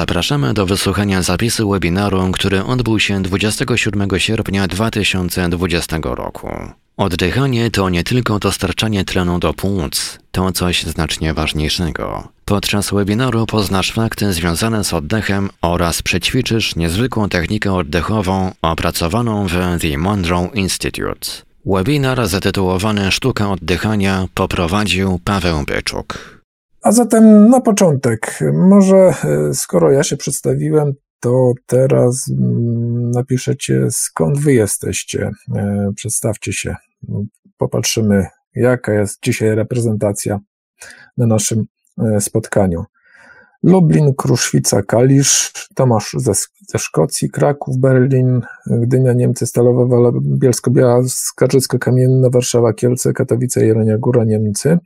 Zapraszamy do wysłuchania zapisu webinaru, który odbył się 27 sierpnia 2020 roku. Oddychanie to nie tylko dostarczanie tlenu do płuc, to coś znacznie ważniejszego. Podczas webinaru poznasz fakty związane z oddechem oraz przećwiczysz niezwykłą technikę oddechową opracowaną w The Monroe Institute. Webinar zatytułowany Sztuka oddychania poprowadził Paweł Byczuk. A zatem na początek, może e, skoro ja się przedstawiłem, to teraz mm, napiszecie skąd wy jesteście. E, przedstawcie się. Popatrzymy, jaka jest dzisiaj reprezentacja na naszym e, spotkaniu. Lublin, Kruszwica, Kalisz, Tomasz ze, ze Szkocji, Kraków, Berlin, Gdynia, Niemcy, Stalowa Bielsko-Biała, Skarżycko-Kamienna, Warszawa, Kielce, Katowice, Jelenia Góra, Niemcy,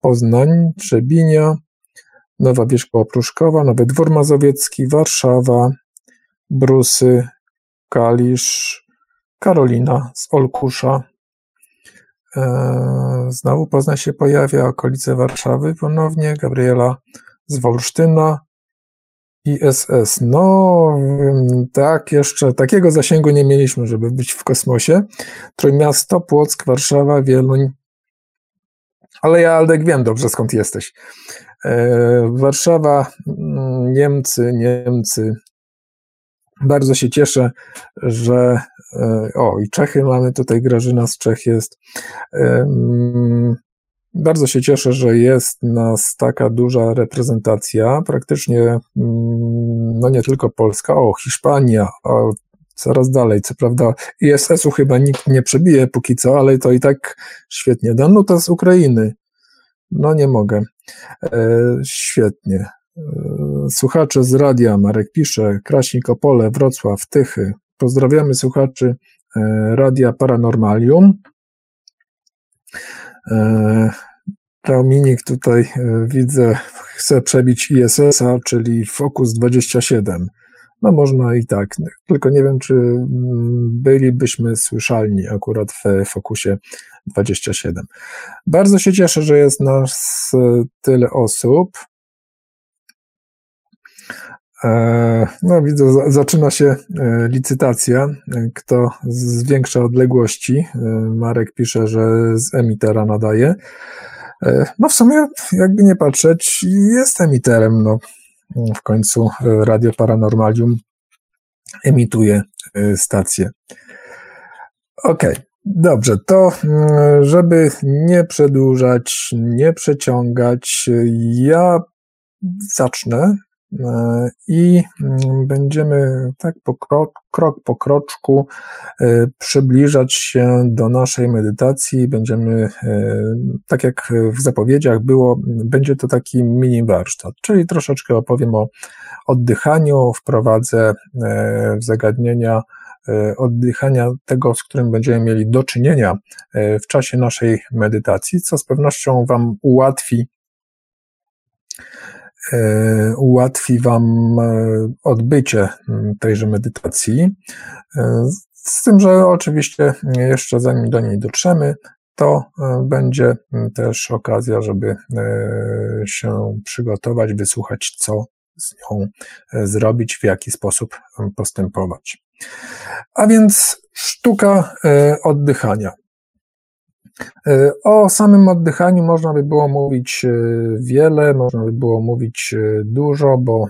Poznań, Trzebinia, Nowa Wieś Pruszkowa, Nowy Dwór Mazowiecki, Warszawa, Brusy, Kalisz, Karolina z Olkusza. Eee, znowu Poznań się pojawia, okolice Warszawy ponownie, Gabriela z Wolsztyna, ISS. No, tak, jeszcze takiego zasięgu nie mieliśmy, żeby być w kosmosie. Trójmiasto, Płock, Warszawa, Wieluń. Ale ja, Aldek, wiem dobrze skąd jesteś. E, Warszawa, mm, Niemcy, Niemcy. Bardzo się cieszę, że. E, o, i Czechy mamy tutaj, Grażyna z Czech jest. E, mm, bardzo się cieszę, że jest nas taka duża reprezentacja, praktycznie, mm, no nie tylko Polska, o, Hiszpania, o, coraz dalej, co prawda ISS-u chyba nikt nie przebije póki co, ale to i tak świetnie. Danuta z Ukrainy, no nie mogę. E, świetnie. E, słuchacze z radia, Marek pisze, Kraśnik, Opole, Wrocław, Tychy. Pozdrawiamy słuchaczy e, Radia Paranormalium. E, Dominik tutaj e, widzę, chce przebić ISS-a, czyli Focus 27. No można i tak, tylko nie wiem, czy mm, bylibyśmy słyszalni akurat w Focusie 27. Bardzo się cieszę, że jest nas e, tyle osób. E, no, widzę, zaczyna się licytacja. Kto zwiększa odległości? Marek pisze, że z emitera nadaje. No w sumie, jakby nie patrzeć, jest emiterem. No. W końcu e, Radio Paranormalium emituje e, stację. Okej, okay, dobrze, to mm, żeby nie przedłużać, nie przeciągać, ja zacznę i mm, będziemy tak po krok, krok po kroczku e, przybliżać się do naszej medytacji. Będziemy, e, tak jak w zapowiedziach było, będzie to taki mini warsztat, czyli troszeczkę opowiem o oddychaniu, wprowadzę w zagadnienia oddychania tego, z którym będziemy mieli do czynienia w czasie naszej medytacji, co z pewnością Wam ułatwi E, ułatwi Wam e, odbycie tejże medytacji. E, z tym, że oczywiście jeszcze zanim do niej dotrzemy, to będzie też okazja, żeby się przygotować, wysłuchać, co z nią zrobić, w jaki sposób postępować. A więc sztuka oddychania. E, o samym oddychaniu można by było mówić e, wiele, można by było mówić e, dużo, bo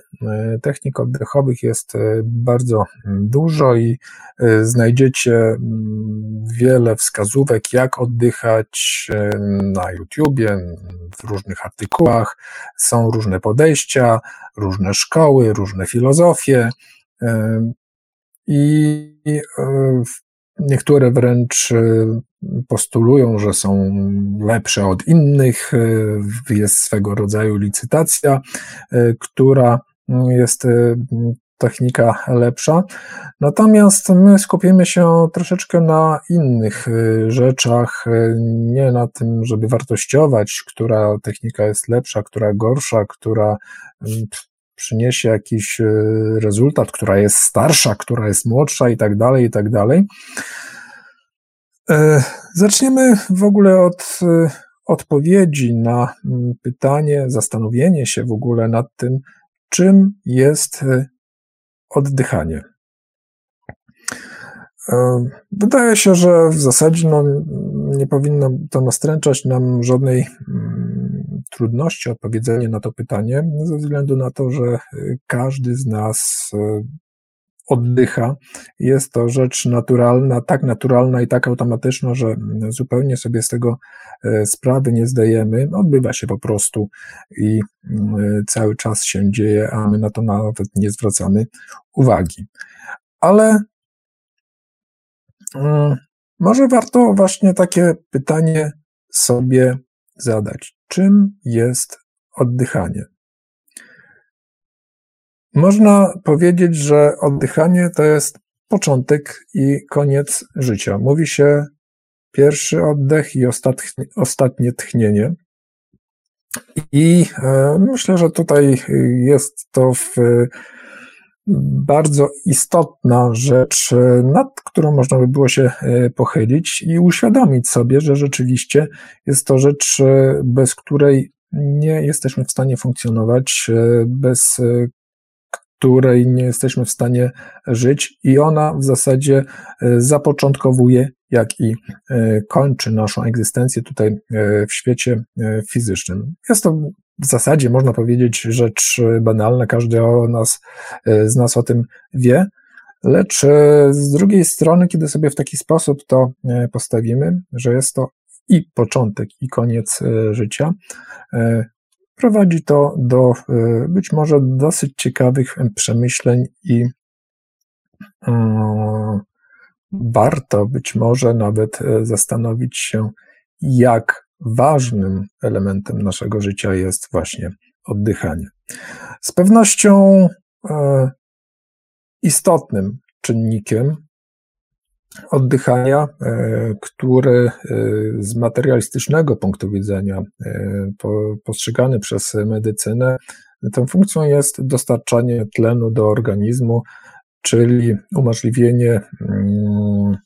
technik oddechowych jest bardzo dużo i znajdziecie wiele wskazówek, jak oddychać na YouTubie, w różnych artykułach. Są różne podejścia, różne szkoły, różne filozofie. I Niektóre wręcz e, postulują, że są lepsze od innych. E, jest swego rodzaju licytacja, e, która jest technika lepsza. Natomiast my skupimy się troszeczkę na innych rzeczach, nie na tym, żeby wartościować, która technika jest lepsza, która gorsza, która przyniesie jakiś e, rezultat, która jest starsza, która jest młodsza i tak dalej, i tak dalej. E, zaczniemy w ogóle od e, odpowiedzi na pytanie, zastanowienie się w ogóle nad tym, czym jest oddychanie. Wydaje się, że w zasadzie no, nie powinno to nastręczać nam żadnej mm, trudności odpowiedzenie na to pytanie, ze względu na to, że każdy z nas oddycha. Jest to rzecz naturalna, tak naturalna i tak automatyczna, że zupełnie sobie z tego e, sprawy nie zdajemy. Odbywa się po prostu i mm, cały czas się dzieje, a my na to nawet nie zwracamy uwagi. Ale mm, może warto właśnie takie pytanie sobie zadać. Czym jest oddychanie? Można powiedzieć, że oddychanie to jest początek i koniec życia. Mówi się pierwszy oddech i ostatnie, tchnienie. I e, myślę, że tutaj jest to w, bardzo istotna rzecz, nad którą można by było się e, pochylić i uświadomić sobie, że rzeczywiście jest to rzecz, e, bez której nie jesteśmy w stanie funkcjonować, bez której nie jesteśmy w stanie żyć, i ona w zasadzie e, zapoczątkowuje, jak i e, kończy naszą egzystencję tutaj e, w świecie fizycznym. Jest to w zasadzie, można powiedzieć, rzecz banalna, każdy o nas, z nas o tym wie, lecz z drugiej strony, kiedy sobie w taki sposób to postawimy, że jest to i początek, i koniec życia, Prowadzi to do być może dosyć ciekawych przemyśleń i warto być może nawet zastanowić się, jak ważnym elementem naszego życia jest właśnie oddychanie. Z pewnością istotnym czynnikiem oddychania, e, który e, z materialistycznego punktu widzenia e, postrzegany przez medycynę, tą funkcją jest dostarczanie tlenu do organizmu, czyli umożliwienie mm,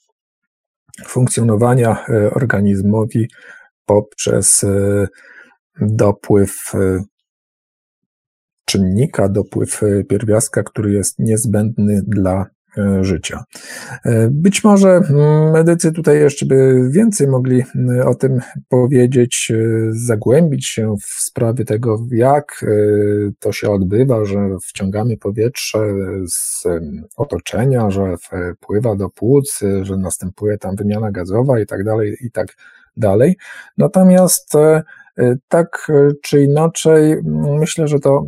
funkcjonowania organizmowi poprzez dopływ czynnika, dopływ pierwiastka, który jest niezbędny dla E, życia. E, być może mm, medycy tutaj jeszcze by więcej mogli o tym powiedzieć, e, zagłębić się w sprawy tego, jak to się odbywa, że wciągamy powietrze z otoczenia, że wpływa do płuc, że następuje tam wymiana gazowa i tak dalej, i tak dalej. Natomiast tak czy inaczej, myślę, że to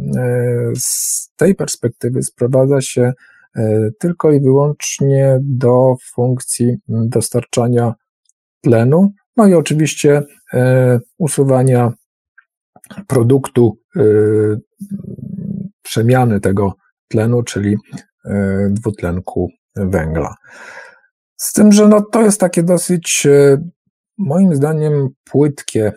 z tej perspektywy sprowadza się E, tylko i wyłącznie do funkcji dostarczania tlenu, no i oczywiście e, usuwania produktu e, przemiany tego tlenu, czyli dwutlenku węgla. Z tym, że no to jest takie dosyć, moim zdaniem, płytkie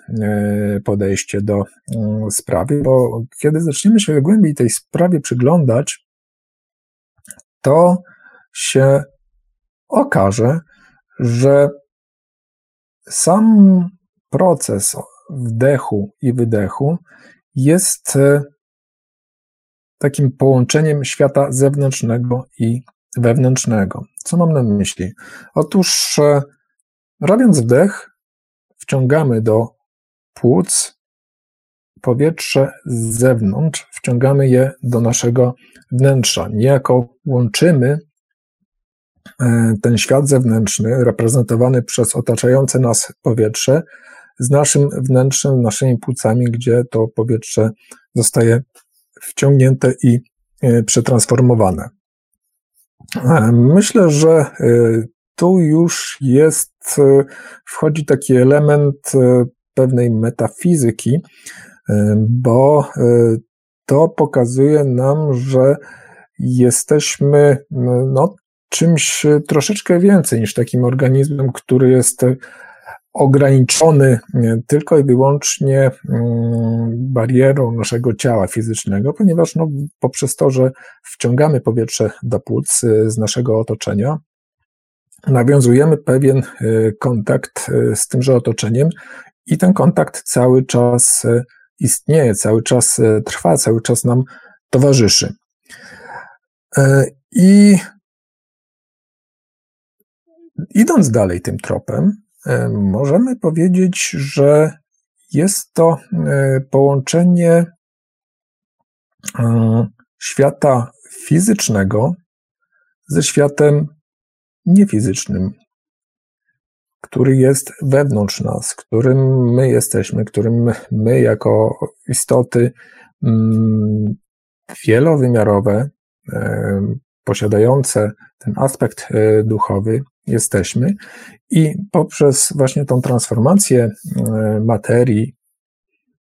podejście do mm, sprawy, bo kiedy zaczniemy się głębiej tej sprawie przyglądać, to się okaże, że sam proces wdechu i wydechu jest e, takim połączeniem świata zewnętrznego i wewnętrznego. Co mam na myśli? Otóż, e, robiąc wdech, wciągamy do płuc powietrze z zewnątrz, wciągamy je do naszego wnętrza. Niejako łączymy e, ten świat zewnętrzny, reprezentowany przez otaczające nas powietrze, z naszym wnętrzem, naszymi płucami, gdzie to powietrze zostaje wciągnięte i e, przetransformowane. E, myślę, że tu już jest, wchodzi taki element pewnej metafizyki, bo to pokazuje nam, że jesteśmy no, czymś troszeczkę więcej niż takim organizmem, który jest ograniczony tylko i wyłącznie mm, barierą naszego ciała fizycznego, ponieważ no, poprzez to, że wciągamy powietrze do płuc y, z naszego otoczenia, nawiązujemy pewien y, kontakt y, z tymże otoczeniem i ten kontakt cały czas istnieje, cały czas e, trwa, cały czas nam towarzyszy. I idąc dalej tym tropem, możemy powiedzieć, że jest to połączenie świata fizycznego ze światem niefizycznym, który jest wewnątrz nas, którym my jesteśmy, którym my jako istoty mm, wielowymiarowe, posiadające ten aspekt e, duchowy, jesteśmy i poprzez właśnie tą transformację e, materii,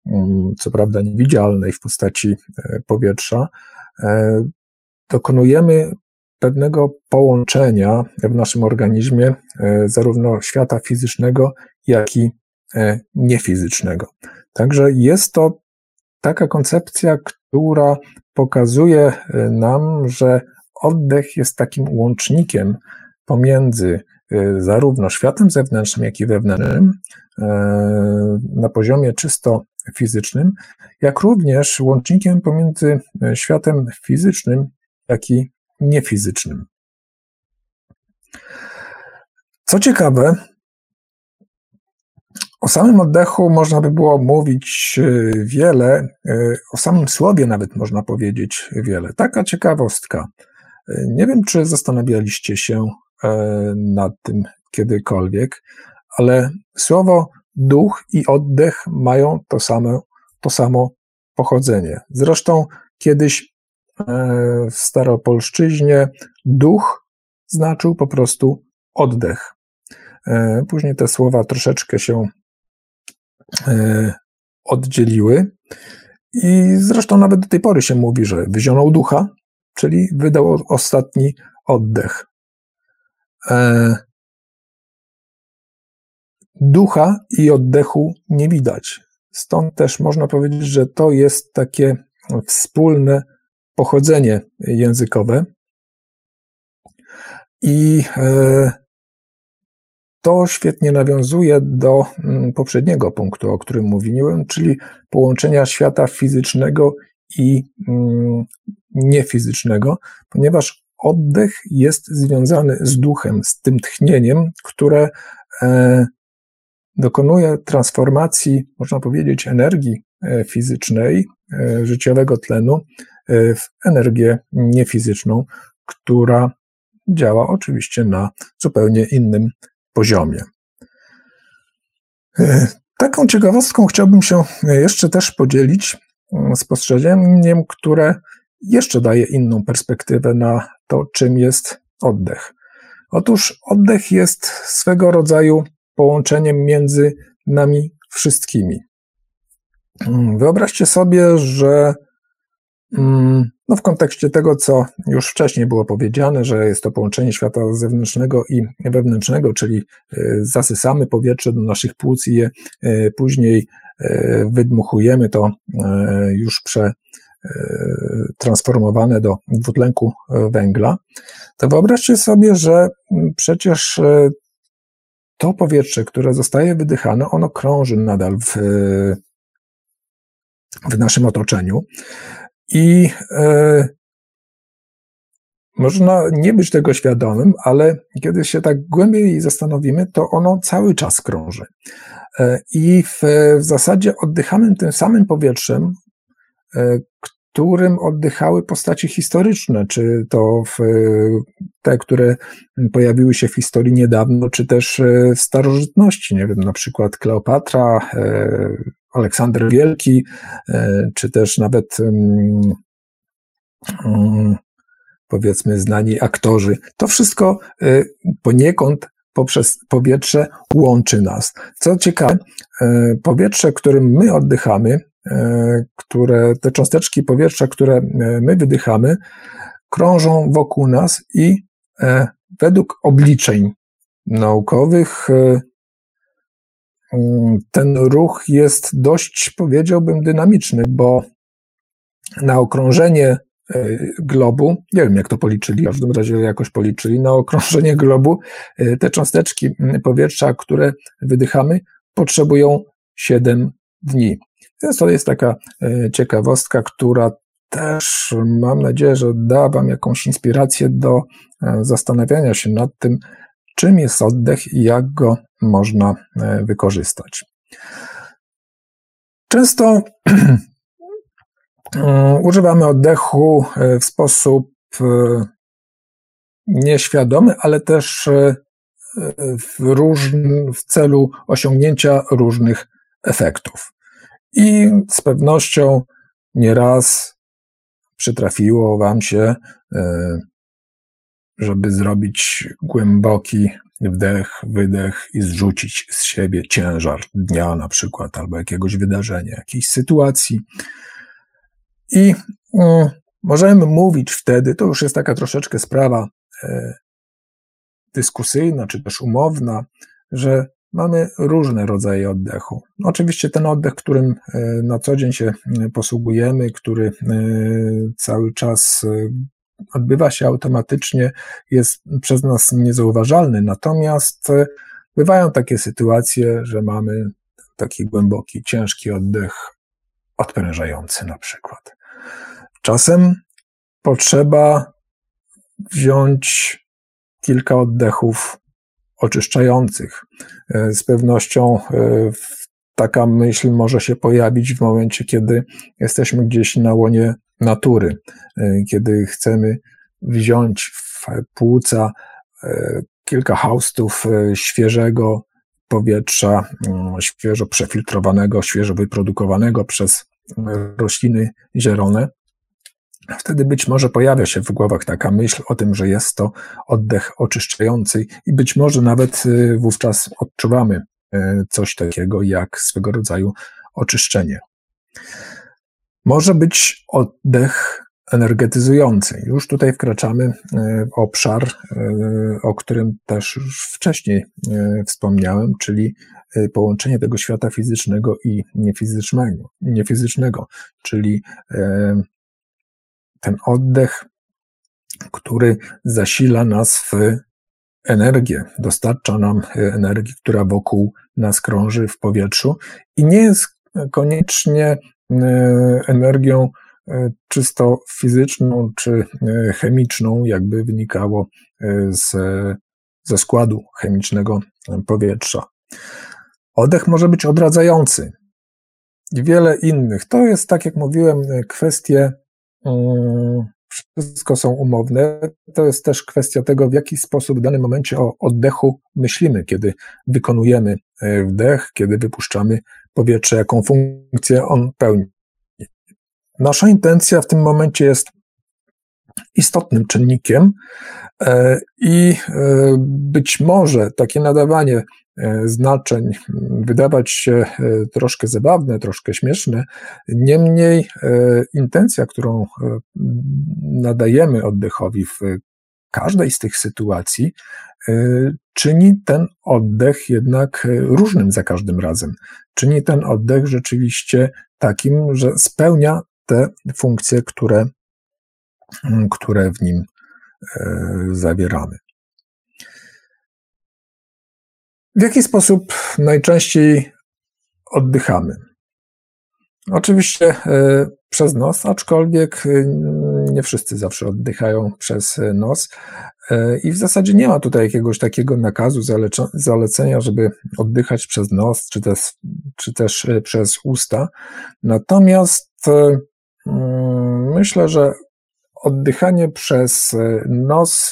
mm, co prawda niewidzialnej w postaci e, powietrza, dokonujemy pewnego połączenia w naszym organizmie e, zarówno świata fizycznego, jak i e, niefizycznego. Także jest to taka koncepcja, która pokazuje e, nam, że oddech jest takim łącznikiem pomiędzy zarówno światem zewnętrznym, jak i wewnętrznym na poziomie czysto fizycznym, jak również łącznikiem pomiędzy światem fizycznym, jak i niefizycznym. Co ciekawe, o samym oddechu można by było mówić e, wiele, e, o samym słowie nawet można powiedzieć wiele. Taka ciekawostka. E, nie wiem, czy zastanawialiście się nad tym kiedykolwiek, ale słowo duch i oddech mają to samo, to samo pochodzenie. Zresztą kiedyś E, w staropolszczyźnie duch znaczył po prostu oddech. E, później te słowa troszeczkę się e, oddzieliły i zresztą nawet do tej pory się mówi, że wyzionął ducha, czyli wydał ostatni oddech. Ducha i oddechu nie widać. Stąd też można powiedzieć, że to jest takie wspólne pochodzenie językowe. I e, to świetnie nawiązuje do mm, poprzedniego punktu, o którym mówiłem, czyli połączenia świata fizycznego i mm, niefizycznego, ponieważ oddech jest związany z duchem, z tym tchnieniem, które e, dokonuje transformacji, można powiedzieć, energii fizycznej, życiowego tlenu E, w energię niefizyczną, która działa oczywiście na zupełnie innym poziomie. E, taką ciekawostką chciałbym się jeszcze też podzielić mm, spostrzeżeniem, które jeszcze daje inną perspektywę na to, czym jest oddech. Otóż oddech jest swego rodzaju połączeniem między nami wszystkimi. Mm, wyobraźcie sobie, że Mm, no w kontekście tego, co już wcześniej było powiedziane, że jest to połączenie świata zewnętrznego i wewnętrznego, czyli y, zasysamy powietrze do naszych płuc i je y, później y, wydmuchujemy to już przetransformowane do dwutlenku węgla, to wyobraźcie sobie, że mm, przecież to powietrze, które zostaje wydychane, ono krąży nadal w, w naszym otoczeniu. I e, można nie być tego świadomym, ale kiedy się tak głębiej zastanowimy, to ono cały czas krąży. E, I w, w zasadzie oddychamy tym samym powietrzem, e, którym oddychały postaci historyczne, czy to w, te, które pojawiły się w historii niedawno, czy też w starożytności, nie wiem, na przykład Kleopatra, Aleksander Wielki, e, czy też nawet mm, powiedzmy znani aktorzy. To wszystko e, poniekąd poprzez powietrze łączy nas. Co ciekawe, e, powietrze, którym my oddychamy, które te cząsteczki powietrza, które my wydychamy, krążą wokół nas i według obliczeń naukowych ten ruch jest dość, powiedziałbym, dynamiczny, bo na okrążenie e, globu, nie wiem jak to policzyli, w każdym razie jakoś policzyli, na okrążenie globu e, te cząsteczki powietrza, które wydychamy, potrzebują 7 dni. Więc to jest taka e, ciekawostka, która też mam nadzieję, że da Wam jakąś inspirację do zastanawiania się nad tym, czym jest oddech i jak go można wykorzystać. Często używamy oddechu w sposób nieświadomy, ale też w, różn, w celu osiągnięcia różnych efektów. I z pewnością nieraz przytrafiło Wam się, e, żeby zrobić głęboki wdech, wydech i zrzucić z siebie ciężar dnia na przykład, albo jakiegoś wydarzenia, jakiejś sytuacji. I mm, możemy mówić wtedy, to już jest taka troszeczkę sprawa e, dyskusyjna, czy też umowna, że mamy różne rodzaje oddechu. Oczywiście ten oddech, którym e, na co dzień się e, posługujemy, który e, cały czas odbywa się automatycznie, jest przez nas niezauważalny. Natomiast bywają takie sytuacje, że mamy taki głęboki, ciężki oddech odprężający na przykład. Czasem potrzeba wziąć kilka oddechów oczyszczających. E, z pewnością e, taka myśl może się pojawić w momencie, kiedy jesteśmy gdzieś na łonie natury, e, kiedy chcemy wziąć w płuca kilka haustów świeżego powietrza, mm, świeżo przefiltrowanego, świeżo wyprodukowanego przez rośliny zielone. Wtedy być może pojawia się w głowach taka myśl o tym, że jest to oddech oczyszczający i być może nawet wówczas odczuwamy coś takiego jak swego rodzaju oczyszczenie. Może być oddech energetyzujący. Już tutaj wkraczamy y, w obszar, o którym też już wcześniej wspomniałem, czyli połączenie tego świata fizycznego i niefizycznego, niefizycznego czyli ten oddech, który zasila nas w energię, dostarcza nam energii, która wokół nas krąży w powietrzu i nie jest koniecznie e, energią e, czysto fizyczną czy e, chemiczną, jakby wynikało z, ze składu chemicznego powietrza. Oddech może być odradzający i wiele innych. To jest, tak jak mówiłem, kwestie Mm, wszystko są umowne. To jest też kwestia tego, w jaki sposób w danym momencie o oddechu myślimy, kiedy wykonujemy e, wdech, kiedy wypuszczamy powietrze, jaką funkcję on pełni. Nasza intencja w tym momencie jest istotnym czynnikiem e, i e, być może takie nadawanie znaczeń wydawać się e, troszkę zabawne, troszkę śmieszne. Niemniej e, intencja, którą nadajemy oddechowi w każdej z tych sytuacji, czyni ten oddech jednak różnym za każdym razem. Czyni ten oddech rzeczywiście takim, że spełnia te funkcje, które, które w nim zawieramy. W jaki sposób najczęściej oddychamy? Oczywiście e, przez nos, aczkolwiek e, nie wszyscy zawsze oddychają przez nos. E, I w zasadzie nie ma tutaj jakiegoś takiego nakazu, zalecenia, żeby oddychać przez nos, czy też, czy też przez usta. Natomiast mm, myślę, że oddychanie przez nos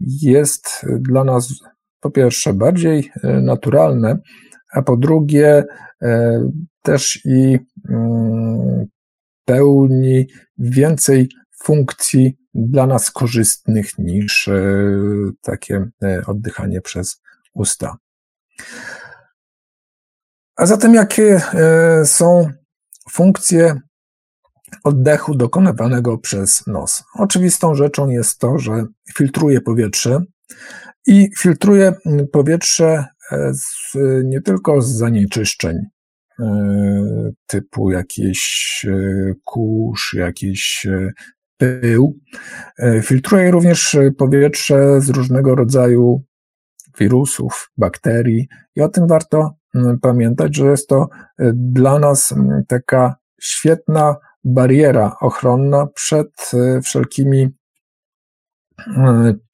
jest dla nas po pierwsze bardziej e, naturalne, a po drugie e, też i mm, pełni więcej funkcji dla nas korzystnych niż e, takie oddychanie przez usta. A zatem jakie są funkcje oddechu dokonywanego przez nos? Oczywistą rzeczą jest to, że filtruje powietrze, i filtruje powietrze e, z, nie tylko z zanieczyszczeń e, typu jakiś e, kurz, jakiś pył. Filtruje również powietrze z różnego rodzaju wirusów, bakterii i o tym warto pamiętać, że jest to dla nas taka świetna bariera ochronna przed wszelkimi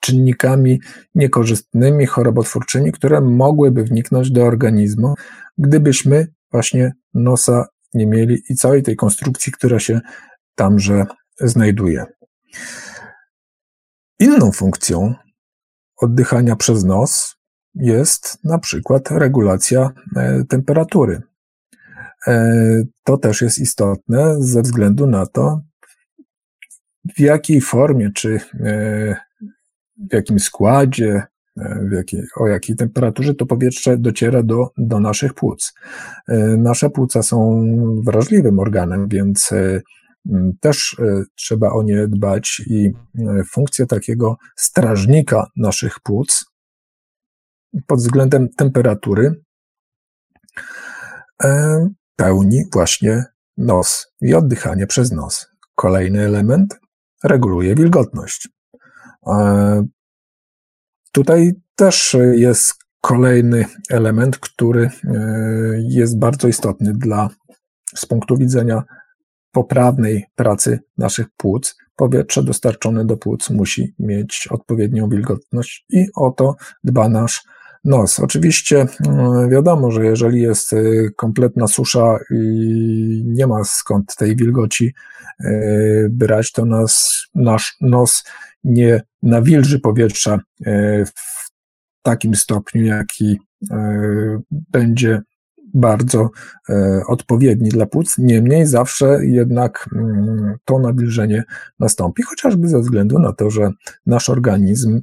czynnikami niekorzystnymi, chorobotwórczymi, które mogłyby wniknąć do organizmu, gdybyśmy właśnie nosa nie mieli i całej tej konstrukcji, która się tamże znajduje. Inną funkcją oddychania przez nos jest na przykład regulacja e, temperatury. E, to też jest istotne ze względu na to, w jakiej formie, czy e, w jakim składzie, w jakiej, o jakiej temperaturze to powietrze dociera do, do naszych płuc. Nasze płuca są wrażliwym organem, więc też e, trzeba o nie dbać i e, funkcję takiego strażnika naszych płuc pod względem temperatury e, pełni właśnie nos i oddychanie przez nos. Kolejny element reguluje wilgotność. Tutaj też jest kolejny element, który jest bardzo istotny dla z punktu widzenia poprawnej pracy naszych płuc powietrze dostarczone do płuc musi mieć odpowiednią wilgotność i o to dba nasz nos. Oczywiście mm, wiadomo, że jeżeli jest kompletna susza i nie ma skąd tej wilgoci brać, to nas, nasz nos nie nawilży powietrza y, w takim stopniu, jaki będzie bardzo e, odpowiedni dla płuc, niemniej zawsze jednak mm, to nawilżenie nastąpi, chociażby ze względu na to, że nasz organizm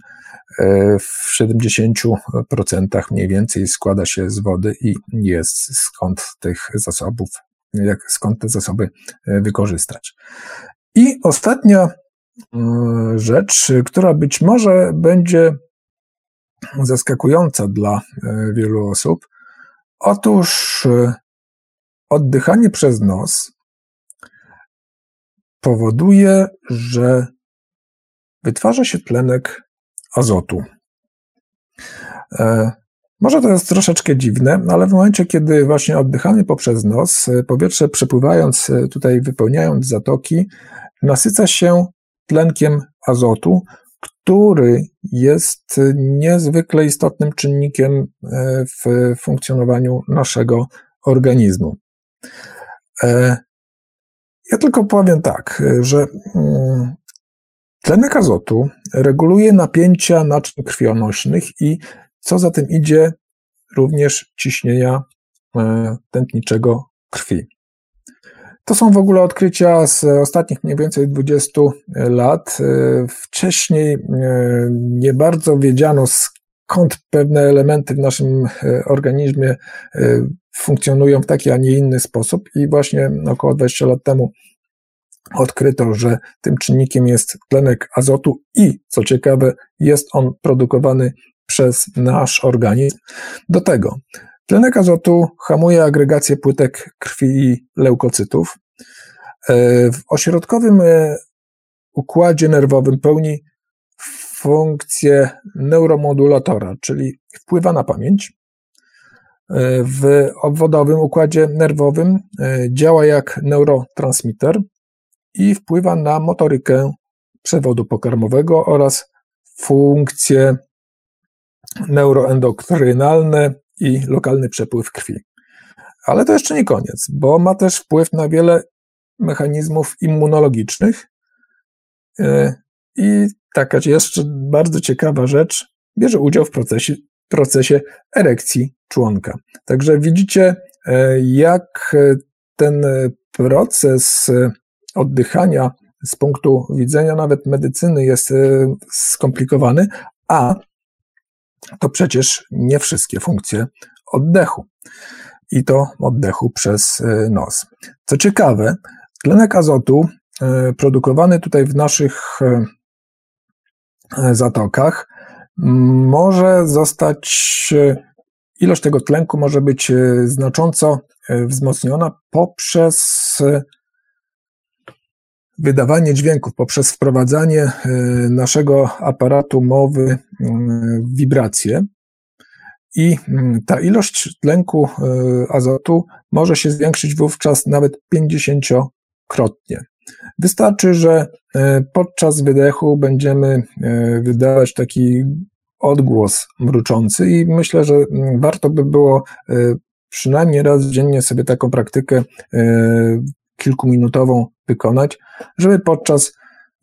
e, w 70% mniej więcej składa się z wody i jest skąd tych zasobów, jak, skąd te zasoby e, wykorzystać. I ostatnia mm, rzecz, która być może będzie zaskakująca dla wielu osób, Otóż e, oddychanie przez nos powoduje, że wytwarza się tlenek azotu. E, może to jest troszeczkę dziwne, ale w momencie, kiedy właśnie oddychamy poprzez nos, e, powietrze przepływając tutaj, wypełniając zatoki, nasyca się tlenkiem azotu, który jest niezwykle istotnym czynnikiem e, w funkcjonowaniu naszego organizmu. E, ja tylko powiem tak, że mm, tlenek azotu reguluje napięcia naczyń krwionośnych i co za tym idzie, również ciśnienia e, tętniczego krwi. To są w ogóle odkrycia z ostatnich mniej więcej 20 lat. Wcześniej e, nie bardzo wiedziano, skąd pewne elementy w naszym e, organizmie e, funkcjonują w taki, a nie inny sposób, i właśnie około 20 lat temu odkryto, że tym czynnikiem jest tlenek azotu i, co ciekawe, jest on produkowany przez nasz organizm. Do tego Tlenek azotu hamuje agregację płytek krwi i leukocytów. E, w ośrodkowym e, układzie nerwowym pełni funkcję neuromodulatora, czyli wpływa na pamięć. E, w obwodowym układzie nerwowym działa jak neurotransmitter i wpływa na motorykę przewodu pokarmowego oraz funkcje neuroendokrynalne i lokalny przepływ krwi. Ale to jeszcze nie koniec, bo ma też wpływ na wiele mechanizmów immunologicznych. E, I taka jeszcze bardzo ciekawa rzecz, bierze udział w procesie, procesie erekcji członka. Także widzicie, e, jak ten proces oddychania z punktu widzenia nawet medycyny jest e, skomplikowany, a to przecież nie wszystkie funkcje oddechu. I to oddechu przez e, nos. Co ciekawe, tlenek azotu e, produkowany tutaj w naszych e, zatokach może zostać, ilość tego tlenku może być znacząco wzmocniona poprzez wydawanie dźwięków, poprzez wprowadzanie e, naszego aparatu mowy w wibrację. I ta ilość tlenku e, azotu może się zwiększyć wówczas nawet 50 kilkukrotnie. Wystarczy, że podczas wydechu będziemy wydawać taki odgłos mruczący i myślę, że warto by było przynajmniej raz dziennie sobie taką praktykę kilkuminutową wykonać, żeby podczas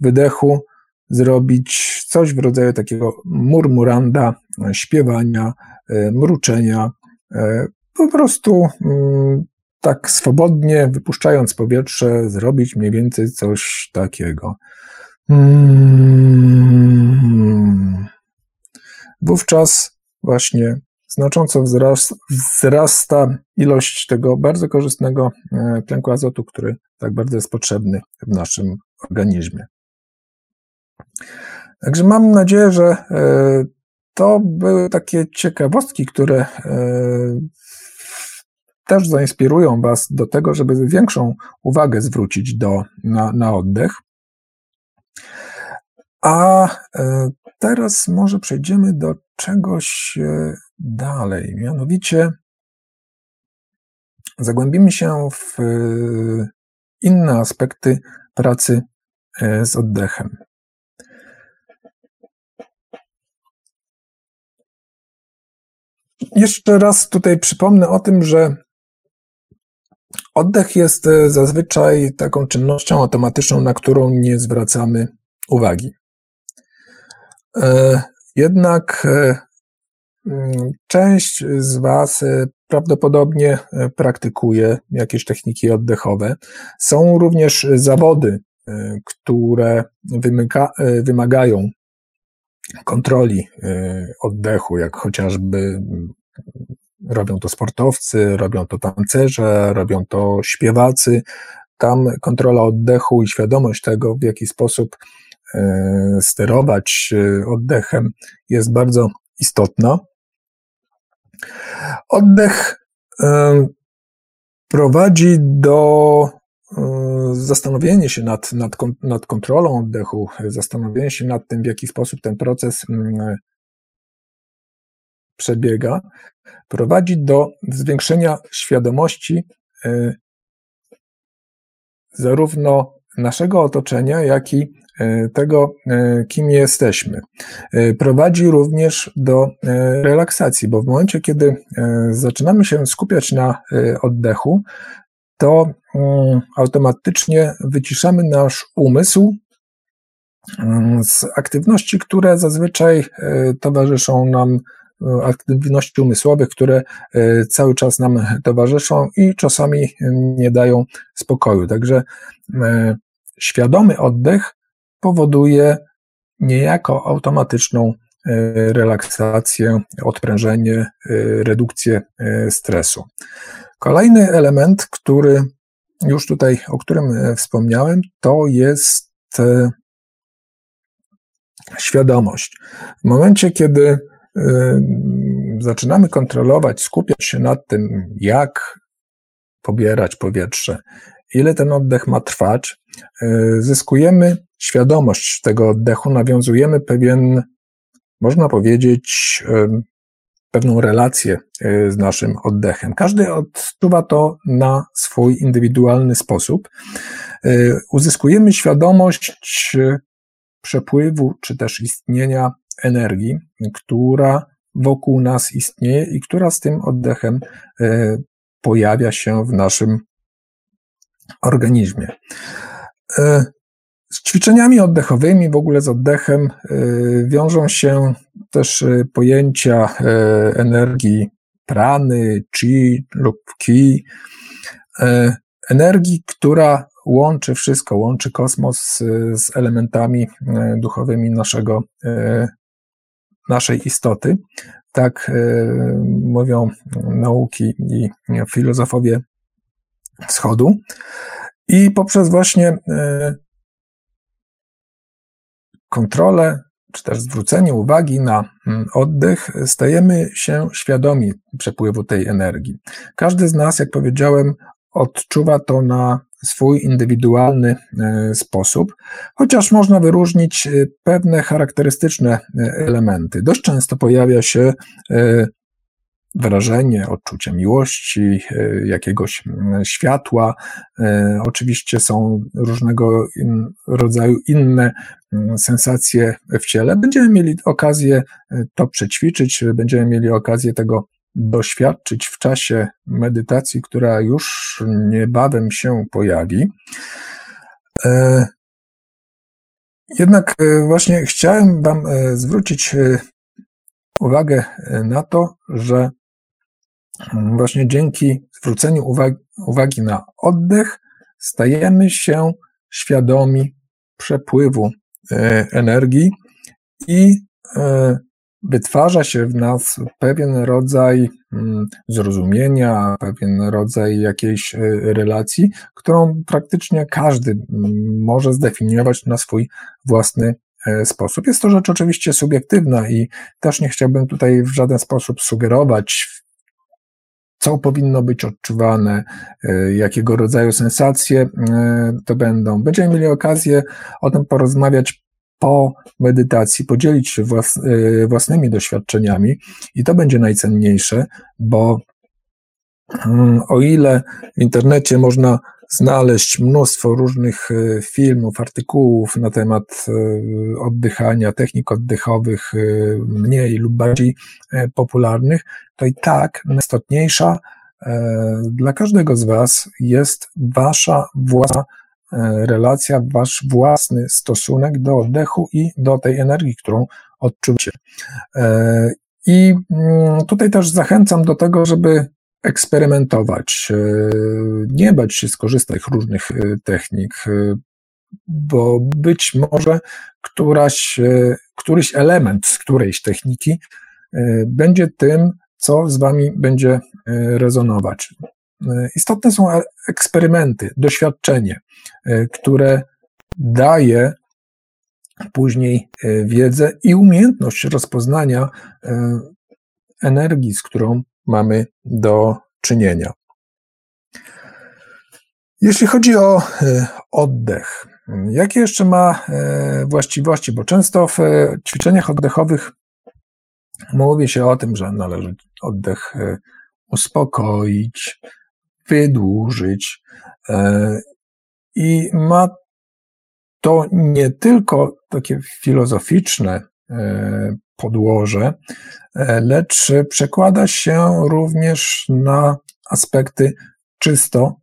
wydechu zrobić coś w rodzaju takiego murmuranda, śpiewania, e, mruczenia, e, po prostu mm, tak swobodnie, wypuszczając powietrze, zrobić mniej więcej coś takiego. Mm. Wówczas właśnie znacząco wzrasta ilość tego bardzo korzystnego e, tlenku azotu, który tak bardzo jest potrzebny w naszym organizmie. Także mam nadzieję, że e, to były takie ciekawostki, które e, też zainspirują Was do tego, żeby większą uwagę zwrócić do, na, na oddech. A e, teraz może przejdziemy do czegoś dalej. Mianowicie zagłębimy się w inne aspekty pracy z oddechem. Jeszcze raz tutaj przypomnę o tym, że oddech jest e, zazwyczaj taką czynnością automatyczną, na którą nie zwracamy uwagi. E, jednak e, część z Was prawdopodobnie praktykuje jakieś techniki oddechowe. Są również zawody, które wymyka, wymagają kontroli oddechu, jak chociażby Robią to sportowcy, robią to tancerze, robią to śpiewacy. Tam kontrola oddechu i świadomość tego, w jaki sposób e, sterować e, oddechem, jest bardzo istotna. Oddech e, prowadzi do zastanowienia się nad, nad, nad kontrolą oddechu, zastanowienia się nad tym, w jaki sposób ten proces mm, przebiega, prowadzi do zwiększenia świadomości e, zarówno naszego otoczenia, jak i e, tego, e, kim jesteśmy. Prowadzi również do relaksacji, bo w momencie, kiedy zaczynamy się skupiać na oddechu, to mm, automatycznie wyciszamy nasz umysł mm, z aktywności, które zazwyczaj towarzyszą nam aktywności umysłowych, które e, cały czas nam towarzyszą i czasami nie dają spokoju. Także e, świadomy oddech powoduje niejako automatyczną e, relaksację, odprężenie, redukcję stresu. Kolejny element, który już tutaj, o którym wspomniałem, to jest świadomość. W momencie, kiedy zaczynamy kontrolować, skupiać się nad tym, jak pobierać powietrze, ile ten oddech ma trwać, zyskujemy świadomość tego oddechu, nawiązujemy pewien, można powiedzieć, pewną relację y, z naszym oddechem. Każdy odczuwa to na swój indywidualny sposób. Y, uzyskujemy świadomość przepływu czy też istnienia energii, która wokół nas istnieje i która z tym oddechem e, pojawia się w naszym organizmie. Z ćwiczeniami oddechowymi, w ogóle z oddechem, e, wiążą się też pojęcia energii prany, chi lub ki, energii, która łączy wszystko, łączy kosmos z elementami duchowymi naszego naszej istoty. Tak mówią nauki i filozofowie wschodu. I poprzez właśnie kontrolę, czy też zwrócenie uwagi na mm, oddech, stajemy się świadomi przepływu tej energii. Każdy z nas, jak powiedziałem, odczuwa to na swój indywidualny e, sposób, chociaż można wyróżnić e, pewne charakterystyczne e, elementy. Dość często pojawia się wrażenie, odczucie miłości, jakiegoś mm, światła. Oczywiście są różnego rodzaju inne sensacje w ciele. Będziemy mieli okazję to przećwiczyć, będziemy mieli okazję tego doświadczyć w czasie medytacji, która już niebawem się pojawi. E, jednak e, właśnie chciałem Wam e, zwrócić uwagę na to, że właśnie dzięki zwróceniu uwagi, uwagi na oddech stajemy się świadomi przepływu energii i wytwarza się w nas pewien rodzaj mm, zrozumienia, pewien rodzaj jakiejś e, relacji, którą praktycznie każdy mm, może zdefiniować na swój własny e, sposób. Jest to rzecz oczywiście subiektywna i też nie chciałbym tutaj w żaden sposób sugerować, co powinno być odczuwane, e, jakiego rodzaju sensacje to będą. Będziemy mieli okazję o tym porozmawiać po medytacji podzielić się e, własnymi doświadczeniami i to będzie najcenniejsze, bo mm, o ile w internecie można znaleźć mnóstwo różnych e, filmów, artykułów na temat e, oddychania, technik oddechowych, mniej lub bardziej popularnych, to i tak najistotniejsza dla każdego z Was jest Wasza własna E, relacja, wasz własny stosunek do oddechu i do tej energii, którą odczuwacie. E, I mm, tutaj też zachęcam do tego, żeby eksperymentować, e, nie bać się skorzystać z różnych technik, bo być może któraś, któryś element z którejś techniki będzie tym, co z wami będzie rezonować. Istotne są eksperymenty, doświadczenie, e, które daje później e, wiedzę i umiejętność rozpoznania e, energii, z którą mamy do czynienia. Jeśli chodzi o oddech, jakie jeszcze ma właściwości? Bo często w ćwiczeniach oddechowych mówi się o tym, że należy oddech uspokoić, wydłużyć. E, I ma to nie tylko takie filozoficzne e, podłoże, e, lecz przekłada się również na aspekty czysto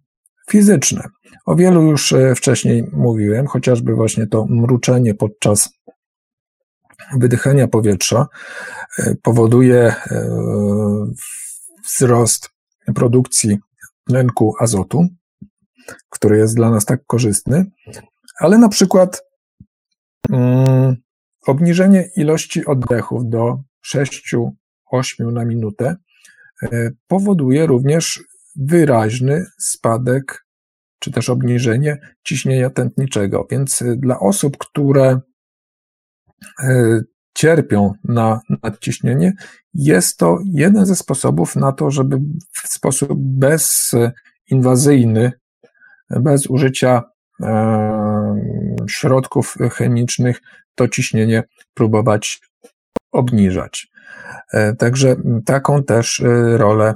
fizyczne. O wielu już wcześniej mówiłem, chociażby właśnie to mruczenie podczas wydychania powietrza powoduje wzrost produkcji tlenku azotu, który jest dla nas tak korzystny, ale na przykład mm, obniżenie ilości oddechów do 6-8 na minutę e, powoduje również wyraźny spadek czy też obniżenie ciśnienia tętniczego. Więc e, dla osób, które e, cierpią na nadciśnienie, jest to jeden ze sposobów na to, żeby w sposób bezinwazyjny, bez użycia środków chemicznych, to ciśnienie próbować obniżać. E, także taką też e, rolę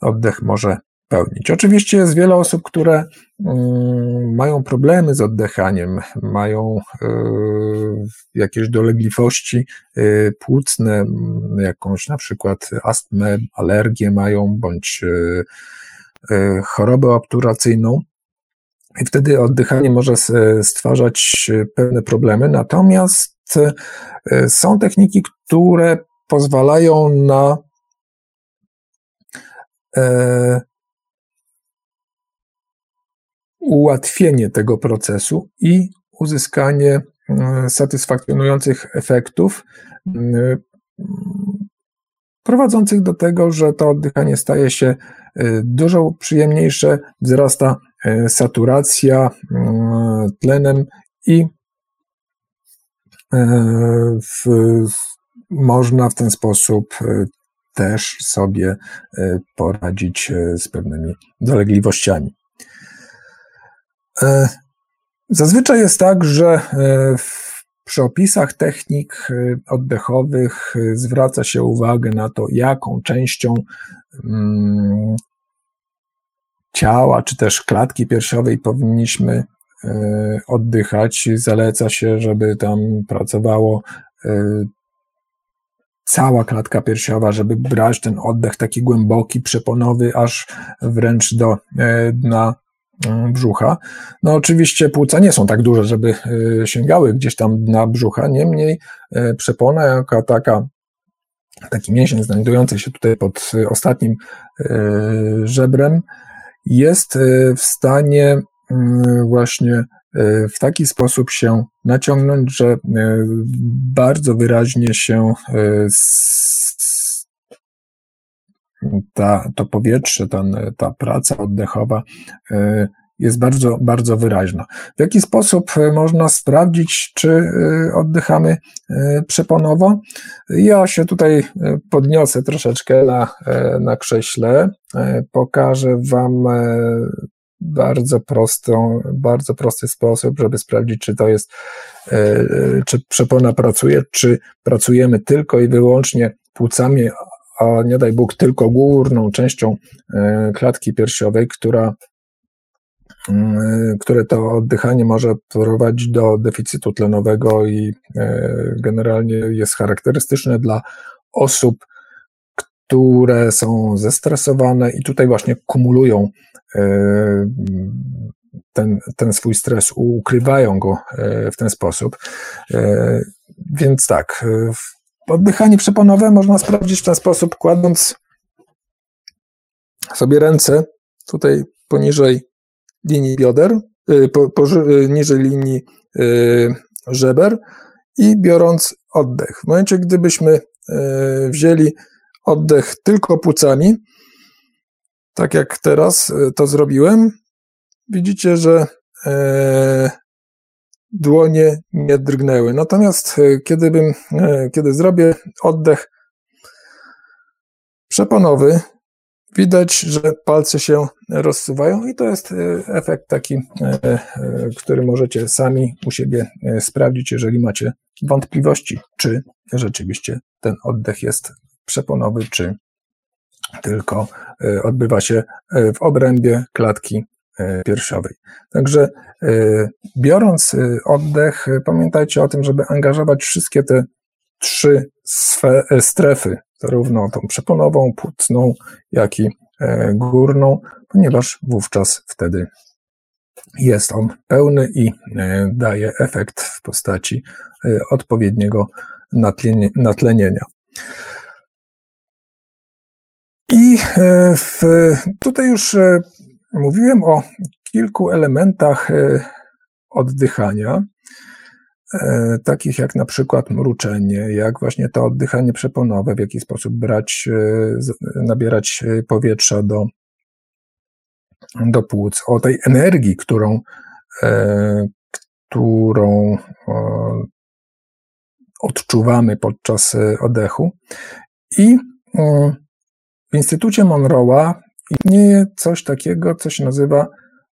oddech może spełnić. Oczywiście jest wiele osób, które mm, mają problemy z oddechaniem, mają jakieś dolegliwości płucne, jakąś na przykład astmę, alergię mają, bądź chorobę obturacyjną. I wtedy oddychanie może stwarzać pewne problemy. Natomiast są techniki, które pozwalają na e, ułatwienie tego procesu i uzyskanie satysfakcjonujących efektów, prowadzących do tego, że to oddychanie staje się dużo przyjemniejsze, wzrasta saturacja mm, tlenem i y, w, można w ten sposób też sobie poradzić z pewnymi dolegliwościami. E, zazwyczaj jest tak, że e, przy opisach technik oddechowych zwraca się uwagę na to, jaką częścią mm, ciała czy też klatki piersiowej powinniśmy oddychać. Zaleca się, żeby tam pracowało cała klatka piersiowa, żeby brać ten oddech taki głęboki, przeponowy, aż wręcz do e, dna mm, brzucha. No oczywiście płuca nie są tak duże, żeby e, sięgały gdzieś tam dna brzucha, niemniej e, przepona jako taka taki mięsień znajdujący się tutaj pod ostatnim żebrem jest w stanie mm, właśnie E, w taki sposób się naciągnąć, że e, bardzo wyraźnie się ta, to powietrze, ten, ta praca oddechowa jest bardzo, bardzo wyraźna. W jaki sposób można sprawdzić, czy oddychamy przeponowo? Ja się tutaj podniosę troszeczkę na, na krześle, pokażę Wam bardzo prostą, bardzo prosty sposób, żeby sprawdzić, czy to jest, e, czy przepona pracuje, czy pracujemy tylko i wyłącznie płucami, a nie daj Bóg tylko górną częścią e, klatki piersiowej, która które to oddychanie może prowadzić do deficytu tlenowego i e, generalnie jest charakterystyczne dla osób, które są zestresowane i tutaj właśnie kumulują E, ten, ten swój stres, ukrywają go e, w ten sposób. Więc tak, oddychanie przeponowe można sprawdzić w ten sposób, kładąc sobie ręce tutaj poniżej linii bioder, po, po, niżej linii żeber i biorąc oddech. W momencie, gdybyśmy wzięli oddech tylko płucami, tak jak teraz e, to zrobiłem, widzicie, że e, dłonie nie drgnęły. Natomiast e, kiedy, bym, kiedy zrobię oddech przeponowy, widać, że palce się rozsuwają i to jest efekt taki, który możecie sami u siebie sprawdzić, jeżeli macie wątpliwości, czy rzeczywiście ten oddech jest przeponowy, czy tylko e, odbywa się e, w obrębie klatki e, piersiowej. Także biorąc oddech, pamiętajcie o tym, żeby angażować wszystkie te trzy strefy, zarówno tą przeponową, płucną, jak i górną, ponieważ wówczas wtedy jest on pełny i daje efekt w postaci odpowiedniego natlenienia. I e, w, tutaj już e, mówiłem o kilku elementach e, oddychania, takich jak na przykład mruczenie, jak właśnie to oddychanie przeponowe, w jaki sposób brać, nabierać powietrza do, do płuc, o tej energii, którą, którą odczuwamy podczas oddechu. I w Instytucie Monroe'a istnieje coś takiego, co się nazywa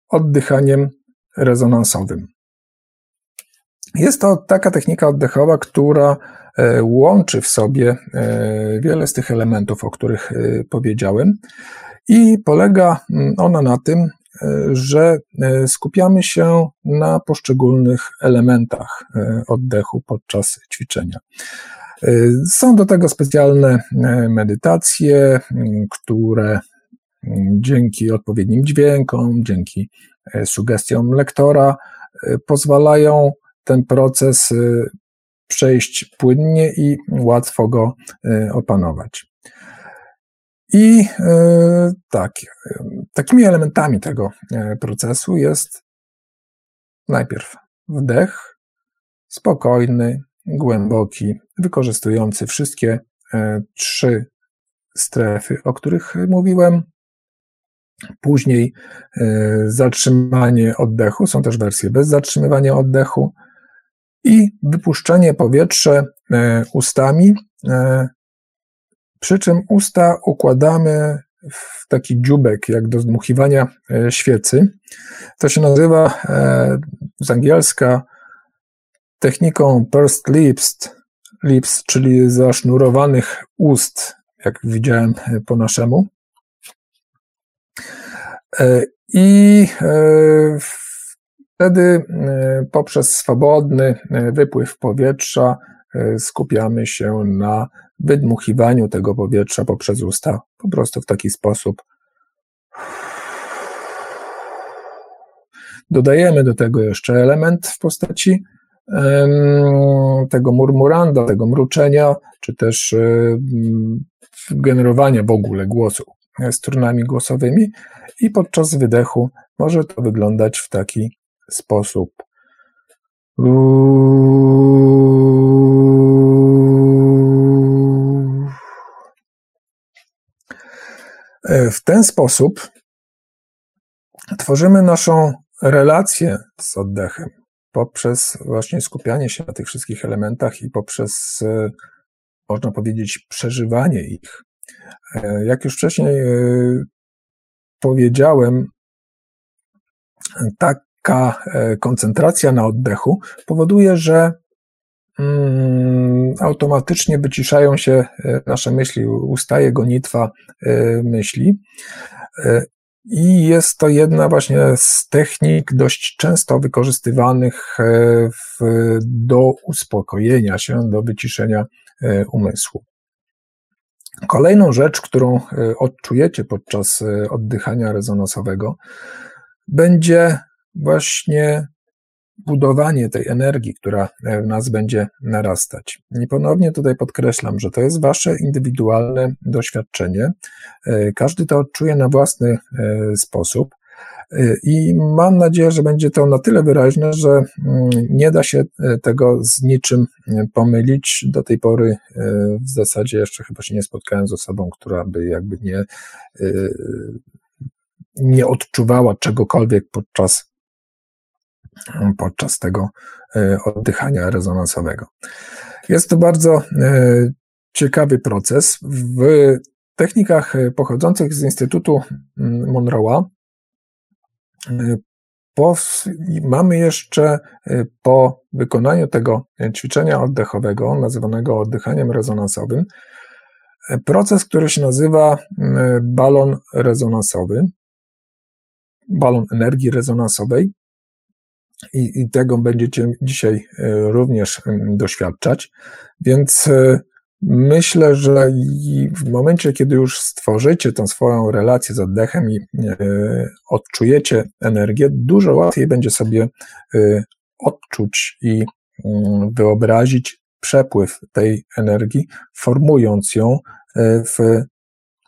oddychaniem rezonansowym. Jest to taka technika oddechowa, która e, łączy w sobie e, wiele z tych elementów, o których e, powiedziałem, i polega mm, ona na tym, że skupiamy się na poszczególnych elementach oddechu podczas ćwiczenia. Są do tego specjalne medytacje, które dzięki odpowiednim dźwiękom, dzięki sugestiom lektora pozwalają ten proces przejść płynnie i łatwo go opanować. I tak, takimi elementami tego procesu jest najpierw wdech, spokojny, głęboki, wykorzystujący wszystkie trzy strefy, o których mówiłem. Później zatrzymanie oddechu, są też wersje bez zatrzymywania oddechu i wypuszczenie powietrza e, ustami, przy czym usta układamy w taki dziubek, jak do zdmuchiwania świecy. To się nazywa z angielska techniką pursed lips, lips, czyli zasznurowanych ust, jak widziałem po naszemu. I wtedy poprzez swobodny wypływ powietrza skupiamy się na wydmuchiwaniu tego powietrza poprzez usta, po prostu w taki sposób. Dodajemy do tego jeszcze element w postaci tego murmuranda, tego mruczenia, czy też generowania w ogóle głosu strunami głosowymi i podczas wydechu może to wyglądać w taki sposób. E, w ten sposób tworzymy naszą relację z oddechem poprzez właśnie skupianie się na tych wszystkich elementach i poprzez, e, można powiedzieć, przeżywanie ich. E, jak już wcześniej powiedziałem, taka koncentracja na oddechu powoduje, że Mm, automatycznie wyciszają się e, nasze myśli, ustaje gonitwa e, myśli. E, I jest to jedna właśnie z technik dość często wykorzystywanych w, do uspokojenia się, do wyciszenia umysłu. Kolejną rzecz, którą odczujecie podczas oddychania rezonansowego, będzie właśnie budowanie tej energii, która w nas będzie narastać. I ponownie tutaj podkreślam, że to jest Wasze indywidualne doświadczenie. E, każdy to odczuje na własny e, sposób. E, I mam nadzieję, że będzie to na tyle wyraźne, że mm, nie da się tego z niczym pomylić. Do tej pory w zasadzie jeszcze chyba się nie spotkałem z osobą, która by jakby nie, nie odczuwała czegokolwiek podczas podczas tego e, oddychania rezonansowego. Jest to bardzo e, ciekawy proces. W technikach e, pochodzących z Instytutu mm, Monroe'a mamy jeszcze po wykonaniu tego ćwiczenia oddechowego, nazywanego oddychaniem rezonansowym, proces, który się nazywa balon rezonansowy, balon energii rezonansowej i, i tego będziecie dzisiaj e, również doświadczać. Więc e, myślę, że w momencie, kiedy już stworzycie tą swoją relację z oddechem i e, odczujecie energię, dużo łatwiej będzie sobie odczuć i mm, wyobrazić przepływ tej energii, formując ją w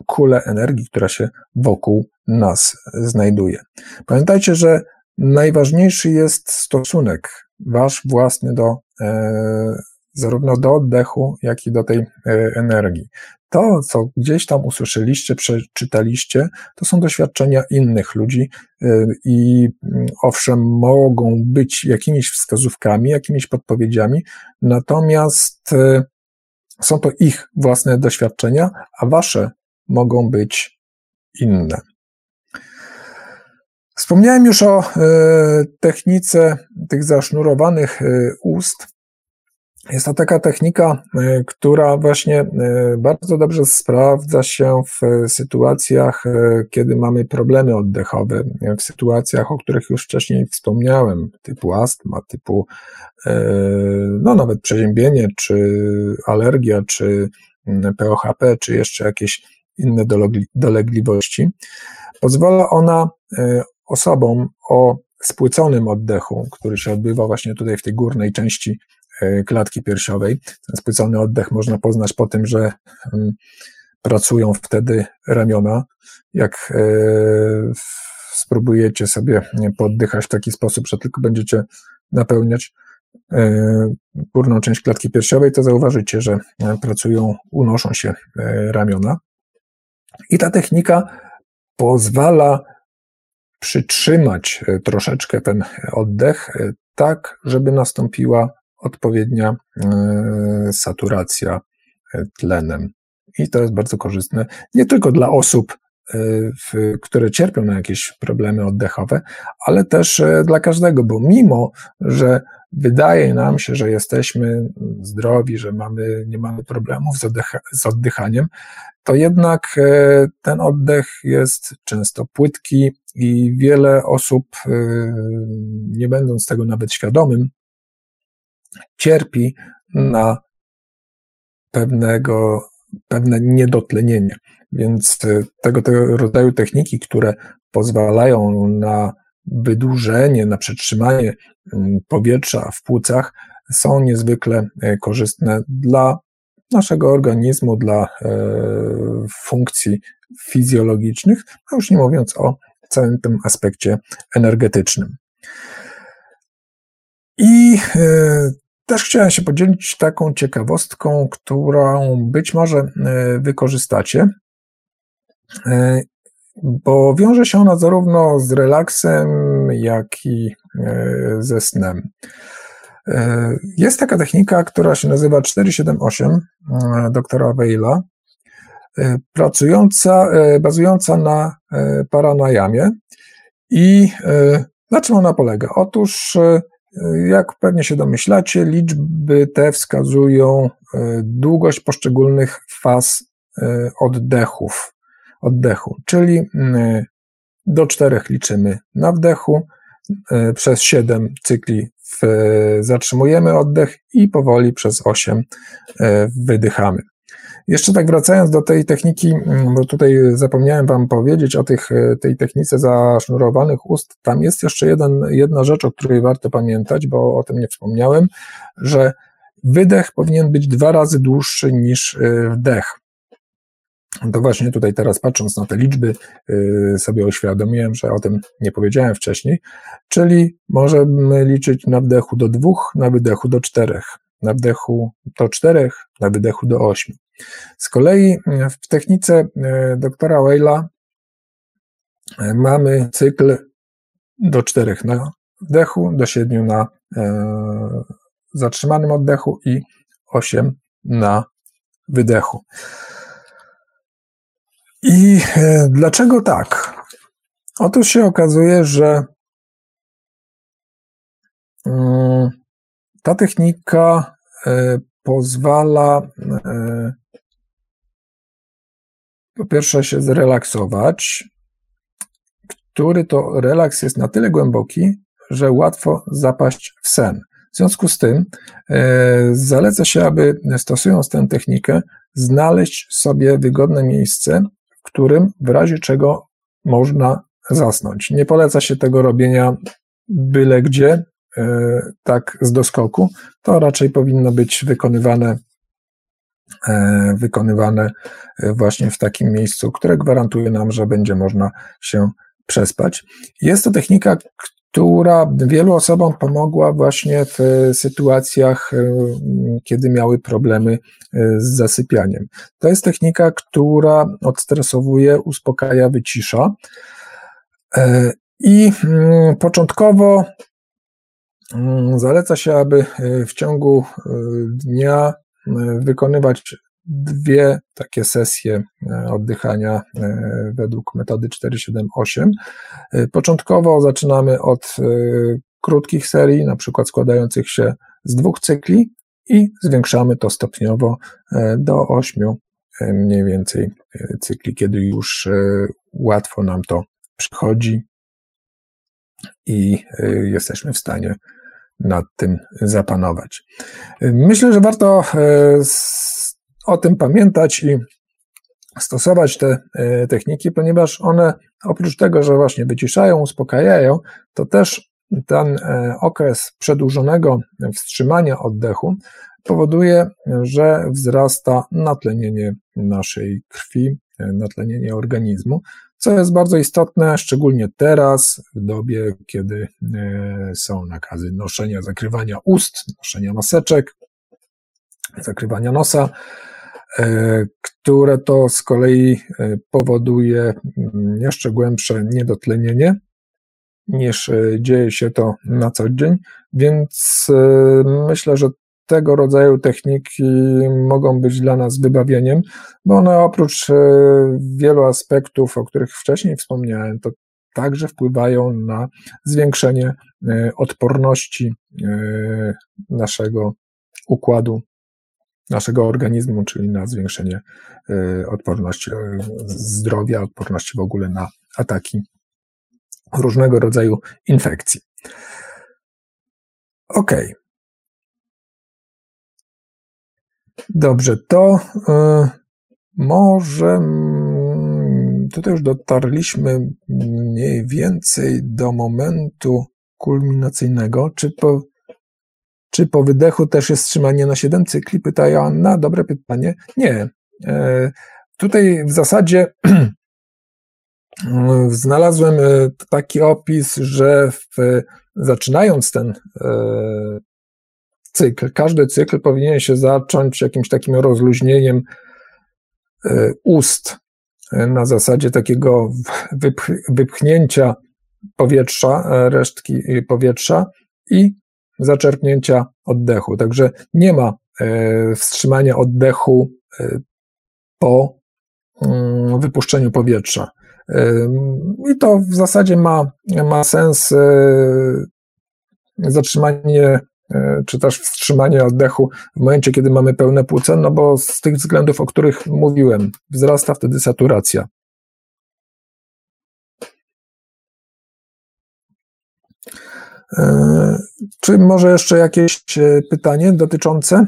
kulę energii, która się wokół nas znajduje. Pamiętajcie, że Najważniejszy jest stosunek wasz własny do e, zarówno do oddechu, jak i do tej e, energii. To, co gdzieś tam usłyszeliście, przeczytaliście, to są doświadczenia innych ludzi e, i mm, owszem, mogą być jakimiś wskazówkami, jakimiś podpowiedziami, natomiast są to ich własne doświadczenia, a wasze mogą być inne. Wspomniałem już o e, technice tych zasznurowanych e, ust. Jest to taka technika, e, która właśnie bardzo dobrze sprawdza się w sytuacjach, kiedy mamy problemy oddechowe, w sytuacjach, o których już wcześniej wspomniałem, typu astma, typu no nawet przeziębienie, czy alergia, czy mm, POHP, czy jeszcze jakieś inne dolegliwości. Pozwala ona osobom o spłyconym oddechu, który się odbywa właśnie tutaj w tej górnej części e, klatki piersiowej. Ten spłycony oddech można poznać po tym, że mm, pracują wtedy ramiona. Jak e, spróbujecie sobie poddychać w taki sposób, że tylko będziecie napełniać e, górną część klatki piersiowej, to zauważycie, że pracują, unoszą się ramiona. I ta technika pozwala przytrzymać e, troszeczkę ten oddech, e, tak, żeby nastąpiła odpowiednia e, saturacja tlenem. I to jest bardzo korzystne nie tylko dla osób, które cierpią na jakieś problemy oddechowe, ale też dla każdego, bo mimo, że wydaje nam się, że jesteśmy zdrowi, że mamy, nie mamy problemów z, oddycha, z oddychaniem, to jednak e, ten oddech jest często płytki i wiele osób, e, nie będąc tego nawet świadomym, cierpi na pewnego, pewne niedotlenienie. Więc e, tego, tego rodzaju techniki, które pozwalają na wydłużenie, na przetrzymanie mm, powietrza w płucach, są niezwykle e, korzystne dla naszego organizmu, dla funkcji fizjologicznych, a już nie mówiąc o całym tym aspekcie energetycznym. I też chciałem się podzielić taką ciekawostką, którą być może wykorzystacie E, bo wiąże się ona zarówno z relaksem, jak i e, ze snem. E, jest taka technika, która się nazywa 478 doktora Weila, pracująca, bazująca na paranajamie. I na czym ona polega? Otóż, jak pewnie się domyślacie, liczby te wskazują długość poszczególnych faz oddechów oddechu, czyli mm, do czterech liczymy na wdechu, e, przez 7 cykli zatrzymujemy oddech i powoli przez 8 e, wydychamy. Jeszcze tak wracając do tej techniki, mm, bo tutaj zapomniałem Wam powiedzieć o tych, e, tej technice zasznurowanych ust, tam jest jeszcze jeden, jedna rzecz, o której warto pamiętać, bo o tym nie wspomniałem, że wydech powinien być dwa razy dłuższy niż wdech. To właśnie tutaj teraz patrząc na te liczby, y, sobie uświadomiłem, że o tym nie powiedziałem wcześniej, czyli możemy liczyć na wdechu do dwóch, na wydechu do czterech, na wdechu do czterech, na wydechu do ośmiu. Z kolei w technice y, doktora Weyla y, mamy cykl do czterech na wdechu, do siedmiu na zatrzymanym oddechu i osiem na wydechu. I e, dlaczego tak? Otóż się okazuje, że mm, ta technika e, pozwala e, po pierwsze się zrelaksować, który to relaks jest na tyle głęboki, że łatwo zapaść w sen. W związku z tym zaleca się, aby stosując tę technikę, znaleźć sobie wygodne miejsce, w którym w razie czego można zasnąć. Nie poleca się tego robienia byle gdzie, e, tak z doskoku. To raczej powinno być wykonywane e, wykonywane e, właśnie w takim miejscu, które gwarantuje nam, że będzie można się przespać. Jest to technika, która wielu osobom pomogła właśnie w sytuacjach, e, kiedy miały problemy e, z zasypianiem. To jest technika, która odstresowuje, uspokaja, wycisza. E, I mm, początkowo mm, zaleca się, aby w ciągu dnia wykonywać dwie takie sesje e, oddychania e, według metody 478. E, początkowo zaczynamy od krótkich serii, na przykład składających się z dwóch cykli i zwiększamy to stopniowo do ośmiu mniej więcej cykli, kiedy już łatwo nam to przychodzi i jesteśmy w stanie nad tym zapanować. Myślę, że warto o tym pamiętać i stosować te e, techniki, ponieważ one oprócz tego, że właśnie wyciszają, uspokajają, to też ten e, okres przedłużonego wstrzymania oddechu powoduje, że wzrasta natlenienie naszej krwi, e, natlenienie organizmu, co jest bardzo istotne, szczególnie teraz, w dobie, kiedy są nakazy noszenia, zakrywania ust, noszenia maseczek, zakrywania nosa. E, które to z kolei e, powoduje mm, jeszcze głębsze niedotlenienie niż e, dzieje się to na co dzień, więc myślę, że tego rodzaju techniki mogą być dla nas wybawieniem, bo one oprócz wielu aspektów, o których wcześniej wspomniałem, to także wpływają na zwiększenie odporności naszego układu, naszego organizmu, czyli na zwiększenie odporności zdrowia, odporności w ogóle na ataki różnego rodzaju infekcji. Ok. Dobrze, to y, może mm, tutaj już dotarliśmy mniej więcej do momentu kulminacyjnego. Czy po, czy po wydechu też jest trzymanie na 7 cykli? Pyta Joanna. Dobre pytanie. Nie. E, tutaj w zasadzie znalazłem e, taki opis, że w, zaczynając ten cykl, każdy cykl powinien się zacząć jakimś takim rozluźnieniem e, ust na zasadzie takiego wypchnięcia powietrza, resztki powietrza i zaczerpnięcia oddechu. Także nie ma wstrzymania oddechu po mm, wypuszczeniu powietrza. I to w zasadzie ma, ma sens e, zatrzymanie e, czy też wstrzymanie oddechu w momencie, kiedy mamy pełne płuce, no bo z tych względów, o których mówiłem, wzrasta wtedy saturacja. E, czy może jeszcze jakieś pytanie dotyczące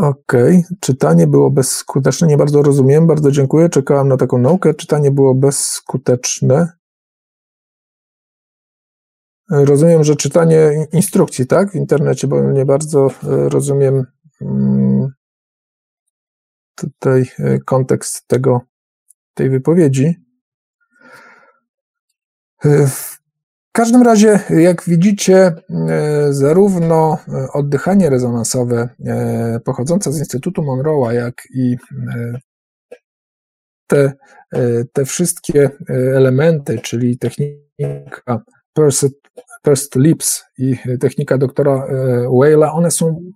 Okej, okay. czytanie było bezskuteczne, nie bardzo rozumiem, bardzo dziękuję, czekałam na taką naukę, czytanie było bezskuteczne. Rozumiem, że czytanie instrukcji, tak, w internecie, bo nie bardzo e, rozumiem mm, tutaj e, kontekst tego, tej wypowiedzi. E, w każdym razie, jak widzicie, e, zarówno e, oddychanie rezonansowe e, pochodzące z Instytutu Monroe'a, jak i te, te wszystkie elementy, czyli technika pursed, lips i technika doktora Whale'a, one są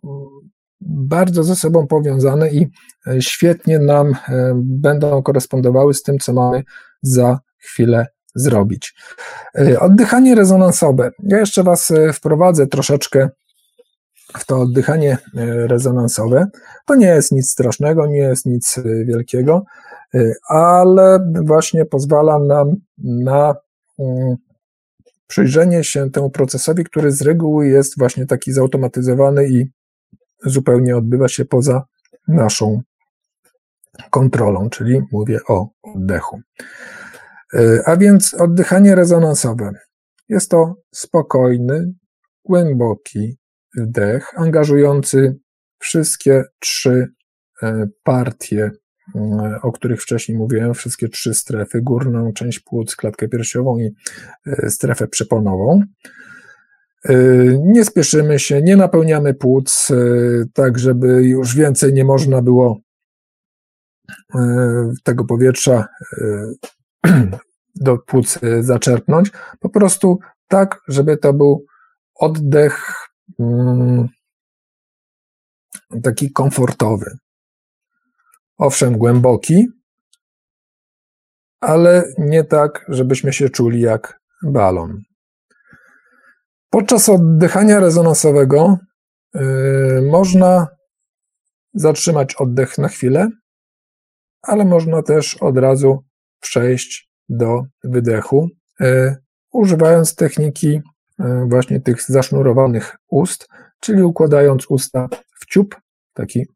bardzo ze sobą powiązane i świetnie nam będą korespondowały z tym, co mamy za chwilę zrobić. E, oddychanie rezonansowe. Ja jeszcze Was e, wprowadzę troszeczkę w to oddychanie e, rezonansowe. To nie jest nic strasznego, nie jest nic wielkiego, ale właśnie pozwala nam na mm, przyjrzenie się temu procesowi, który z reguły jest właśnie taki zautomatyzowany i zupełnie odbywa się poza naszą kontrolą, czyli mówię o oddechu. E, a więc oddychanie rezonansowe. Jest to spokojny, głęboki wdech, angażujący wszystkie trzy e, partie, e, o których wcześniej mówiłem, wszystkie trzy strefy, górną część płuc, klatkę piersiową i strefę przeponową. Nie spieszymy się, nie napełniamy płuc, tak żeby już więcej nie można było tego powietrza do płuc y, zaczerpnąć, po prostu tak, żeby to był oddech mm, taki komfortowy. Owszem, głęboki, ale nie tak, żebyśmy się czuli jak balon. Podczas oddychania rezonansowego yy, można zatrzymać oddech na chwilę, ale można też od razu przejść do wydechu, e, używając techniki e, właśnie tych zasznurowanych ust, czyli układając usta w ciup, taki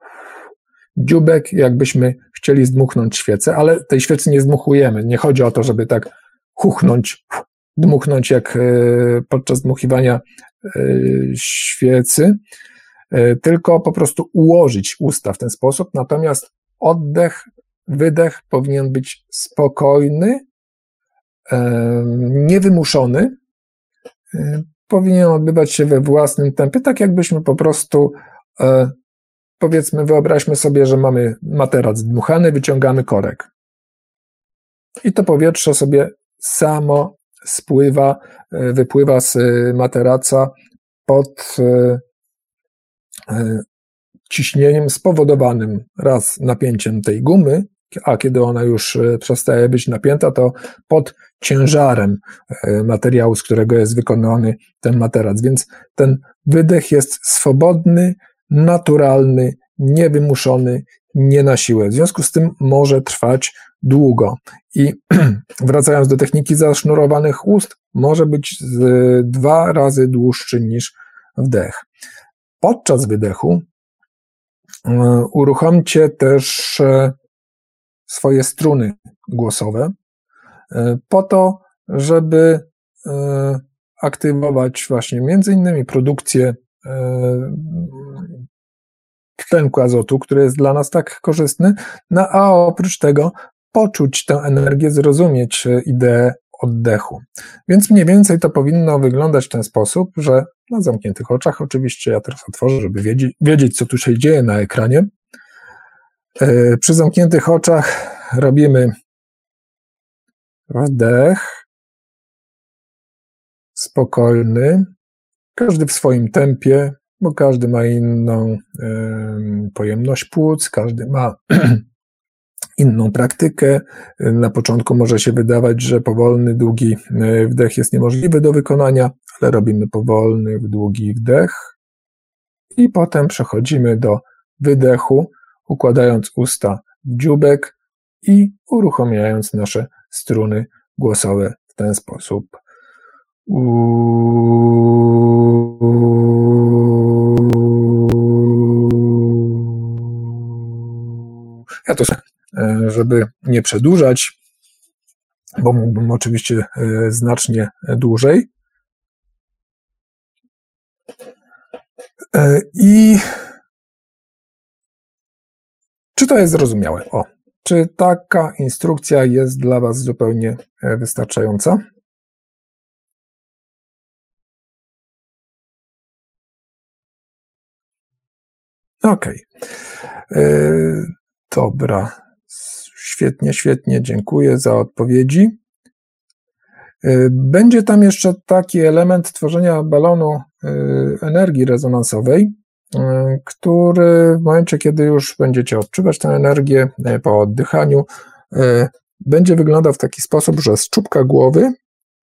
dziubek, jakbyśmy chcieli zdmuchnąć świecę, ale tej świecy nie zdmuchujemy. Nie chodzi o to, żeby tak chuchnąć, dmuchnąć jak e, podczas dmuchiwania świecy, tylko po prostu ułożyć usta w ten sposób. Natomiast oddech, wydech powinien być spokojny, niewymuszony, powinien odbywać się we własnym tempie, tak jakbyśmy po prostu, e, powiedzmy, wyobraźmy sobie, że mamy materac dmuchany, wyciągamy korek. I to powietrze sobie samo spływa, e, wypływa z materaca pod, e, ciśnieniem spowodowanym raz napięciem tej gumy, a kiedy ona już e, przestaje być napięta, to pod ciężarem e, materiału, z którego jest wykonany ten materac. Więc ten wydech jest swobodny, naturalny, niewymuszony, nie na siłę. W związku z tym może trwać długo. I wracając do techniki zasznurowanych ust, może być dwa razy dłuższy niż wdech. Podczas wydechu e, uruchomcie też swoje struny głosowe, e, po to, żeby e, aktywować właśnie między innymi produkcję e, tlenku azotu, który jest dla nas tak korzystny, no a oprócz tego poczuć tę energię, zrozumieć ideę oddechu. Więc mniej więcej to powinno wyglądać w ten sposób, że na zamkniętych oczach, oczywiście ja teraz otworzę, żeby wiedzieć, wiedzieć co tu się dzieje na ekranie. E, przy zamkniętych oczach robimy wdech, spokojny, każdy w swoim tempie, bo każdy ma inną pojemność płuc, każdy ma inną praktykę. Na początku może się wydawać, że powolny, długi e, wdech jest niemożliwy do wykonania, ale robimy powolny, długi wdech. I potem przechodzimy do wydechu, układając usta w dziubek i uruchamiając nasze struny głosowe w ten sposób. Ja to, e, żeby nie przedłużać, bo mógłbym oczywiście e, znacznie dłużej. E, I czy to jest zrozumiałe? O, czy taka instrukcja jest dla Was zupełnie e, wystarczająca? OK. E, dobra. Świetnie, świetnie. Dziękuję za odpowiedzi. E, będzie tam jeszcze taki element tworzenia balonu energii rezonansowej. E, który w momencie, kiedy już będziecie odczuwać tę energię e, po oddychaniu, e, będzie wyglądał w taki sposób, że z czubka głowy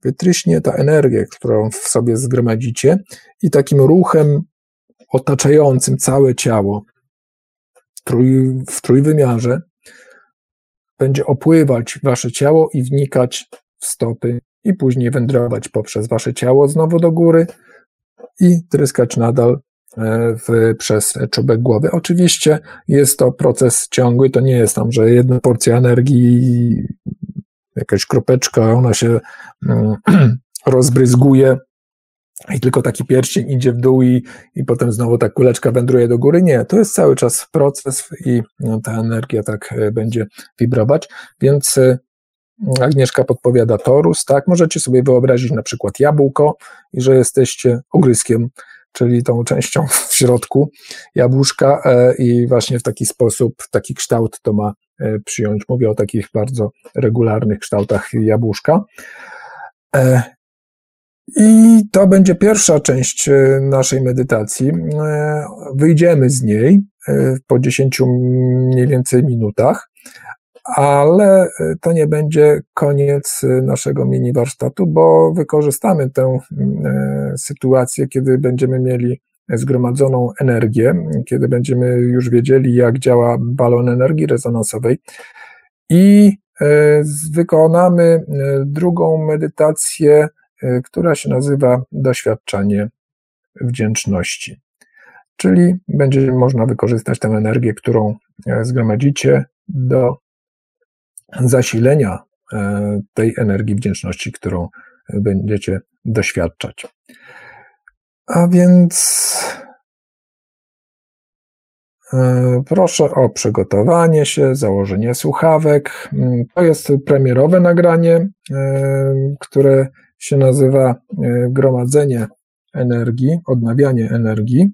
wytryśnie ta energia, którą w sobie zgromadzicie i takim ruchem otaczającym całe ciało w trójwymiarze będzie opływać wasze ciało i wnikać w stopy i później wędrować poprzez wasze ciało znowu do góry i tryskać nadal w, przez czubek głowy. Oczywiście jest to proces ciągły, to nie jest tam, że jedna porcja energii, jakaś kropeczka, ona się mm, rozbryzguje i tylko taki pierścień idzie w dół i, i potem znowu ta kuleczka wędruje do góry. Nie, to jest cały czas proces i no, ta energia tak e, będzie wibrować, więc e, Agnieszka podpowiada torus, tak? Możecie sobie wyobrazić na przykład jabłko i że jesteście ogryskiem czyli tą częścią w środku jabłuszka e, i właśnie w taki sposób, taki kształt to ma e, przyjąć. Mówię o takich bardzo regularnych kształtach jabłuszka. E, I to będzie pierwsza część naszej medytacji. Wyjdziemy z niej po 10 mniej więcej minutach ale e, to nie będzie koniec e, naszego mini warsztatu, bo wykorzystamy tę e, sytuację, kiedy będziemy mieli zgromadzoną energię, kiedy będziemy już wiedzieli, jak działa balon energii rezonansowej i wykonamy drugą medytację, która się nazywa doświadczanie wdzięczności. Czyli będzie można wykorzystać tę energię, którą zgromadzicie do zasilenia e, tej energii wdzięczności, którą będziecie doświadczać. A więc e, proszę o przygotowanie się, założenie słuchawek. Mm, to jest premierowe nagranie, e, które się nazywa Gromadzenie energii, odnawianie energii.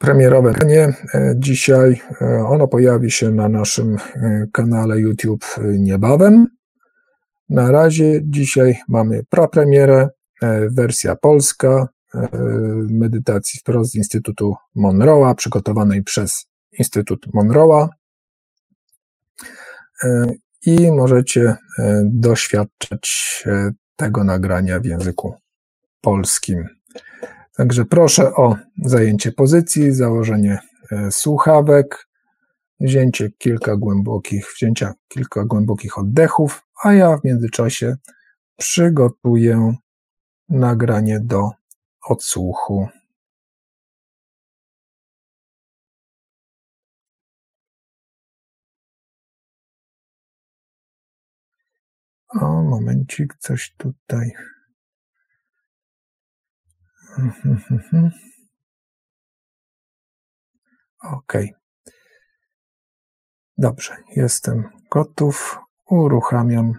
Premierowe nie e, dzisiaj. E, ono pojawi się na naszym e, kanale YouTube niebawem. Na razie dzisiaj mamy prapremierę, wersja polska, medytacji wprost z Instytutu Monroe'a, przygotowanej przez Instytut Monroe'a. I możecie doświadczać tego nagrania w języku polskim. Także proszę o zajęcie pozycji, założenie słuchawek, wzięcie kilka głębokich, wzięcia kilka głębokich oddechów, a ja w międzyczasie przygotuję nagranie do odsłuchu. O, momencik, coś tutaj. Ok. Dobrze, jestem gotów. Uruchamiam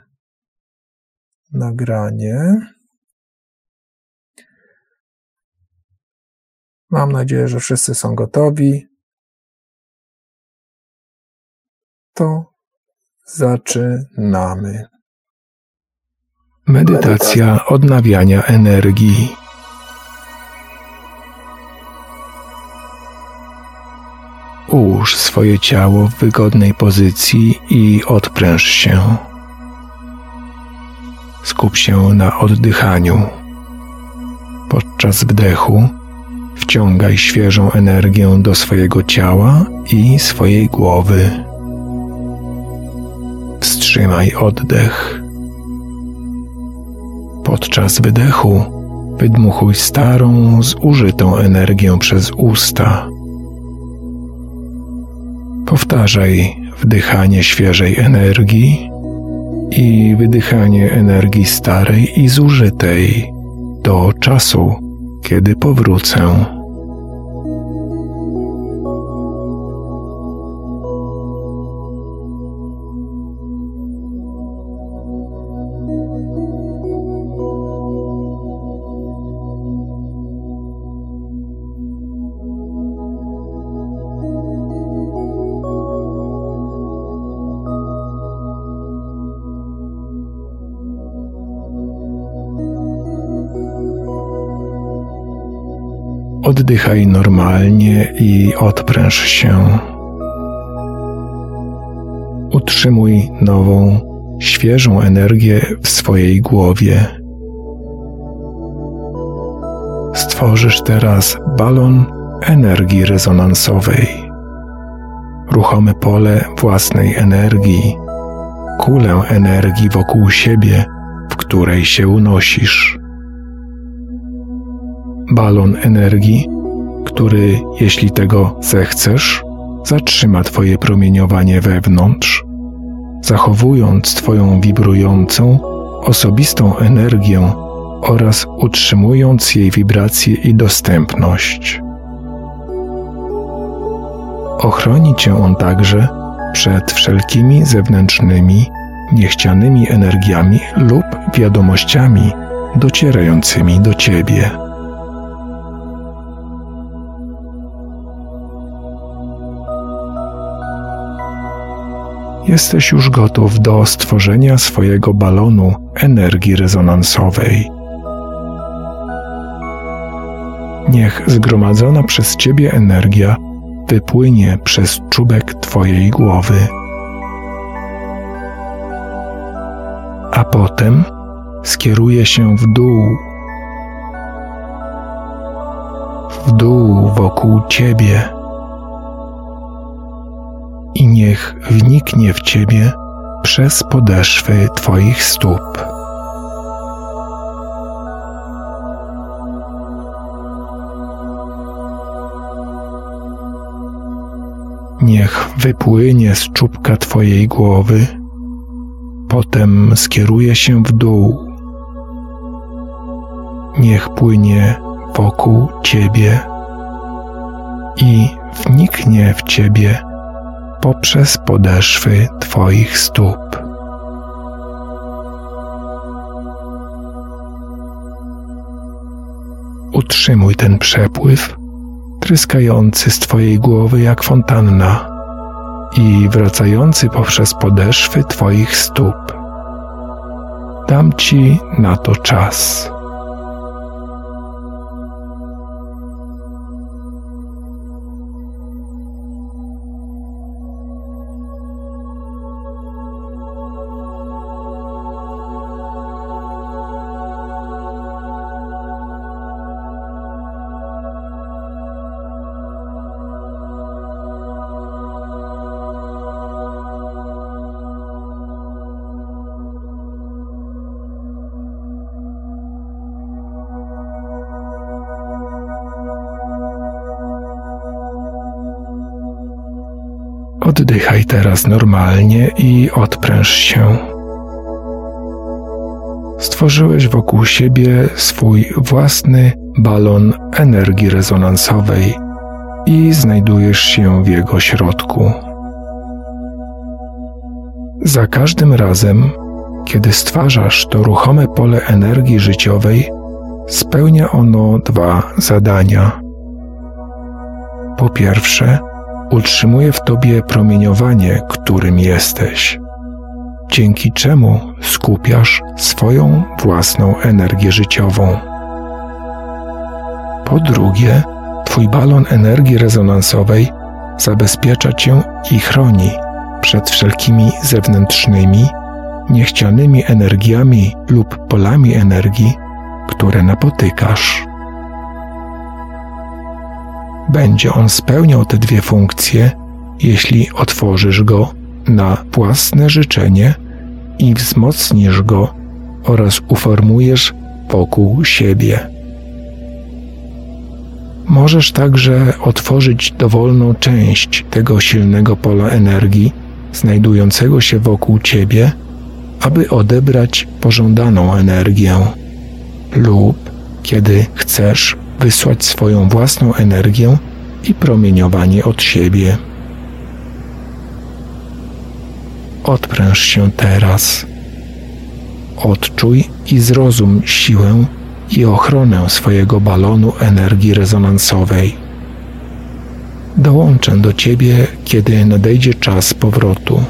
nagranie. Mam nadzieję, że wszyscy są gotowi. To zaczynamy. Medytacja odnawiania energii. Ułóż swoje ciało w wygodnej pozycji i odpręż się. Skup się na oddychaniu. Podczas wdechu wciągaj świeżą energię do swojego ciała i swojej głowy. Wstrzymaj oddech. Podczas wydechu wydmuchuj starą, zużytą energię przez usta. Powtarzaj wdychanie świeżej energii i wydychanie energii starej i zużytej do czasu, kiedy powrócę. Oddychaj normalnie i odpręż się. Utrzymuj nową, świeżą energię w swojej głowie. Stworzysz teraz balon energii rezonansowej, ruchome pole własnej energii, kulę energii wokół siebie, w której się unosisz balon energii, który, jeśli tego zechcesz, zatrzyma Twoje promieniowanie wewnątrz, zachowując Twoją wibrującą, osobistą energię oraz utrzymując jej wibrację i dostępność. Ochroni Cię on także przed wszelkimi zewnętrznymi, niechcianymi energiami lub wiadomościami docierającymi do Ciebie. Jesteś już gotów do stworzenia swojego balonu energii rezonansowej. Niech zgromadzona przez Ciebie energia wypłynie przez czubek Twojej głowy. A potem skieruje się w dół, w dół wokół Ciebie wniknie w Ciebie przez podeszwy Twoich stóp. Niech wypłynie z czubka Twojej głowy, potem skieruje się w dół. Niech płynie wokół Ciebie i wniknie w Ciebie poprzez podeszwy Twoich stóp. Utrzymuj ten przepływ, tryskający z Twojej głowy jak fontanna i wracający poprzez podeszwy Twoich stóp. Dam Ci na to czas. Oddychaj teraz normalnie i odpręż się. Stworzyłeś wokół siebie swój własny balon energii rezonansowej i znajdujesz się w jego środku. Za każdym razem, kiedy stwarzasz to ruchome pole energii życiowej, spełnia ono dwa zadania. Po pierwsze, utrzymuje w tobie promieniowanie, którym jesteś, dzięki czemu skupiasz swoją własną energię życiową. Po drugie, twój balon energii rezonansowej zabezpiecza cię i chroni przed wszelkimi zewnętrznymi, niechcianymi energiami lub polami energii, które napotykasz. Będzie on spełniał te dwie funkcje, jeśli otworzysz go na własne życzenie i wzmocnisz go oraz uformujesz wokół siebie. Możesz także otworzyć dowolną część tego silnego pola energii znajdującego się wokół ciebie, aby odebrać pożądaną energię, lub kiedy chcesz wysłać swoją własną energię i promieniowanie od siebie. Odpręż się teraz. Odczuj i zrozum siłę i ochronę swojego balonu energii rezonansowej. Dołączę do Ciebie, kiedy nadejdzie czas powrotu.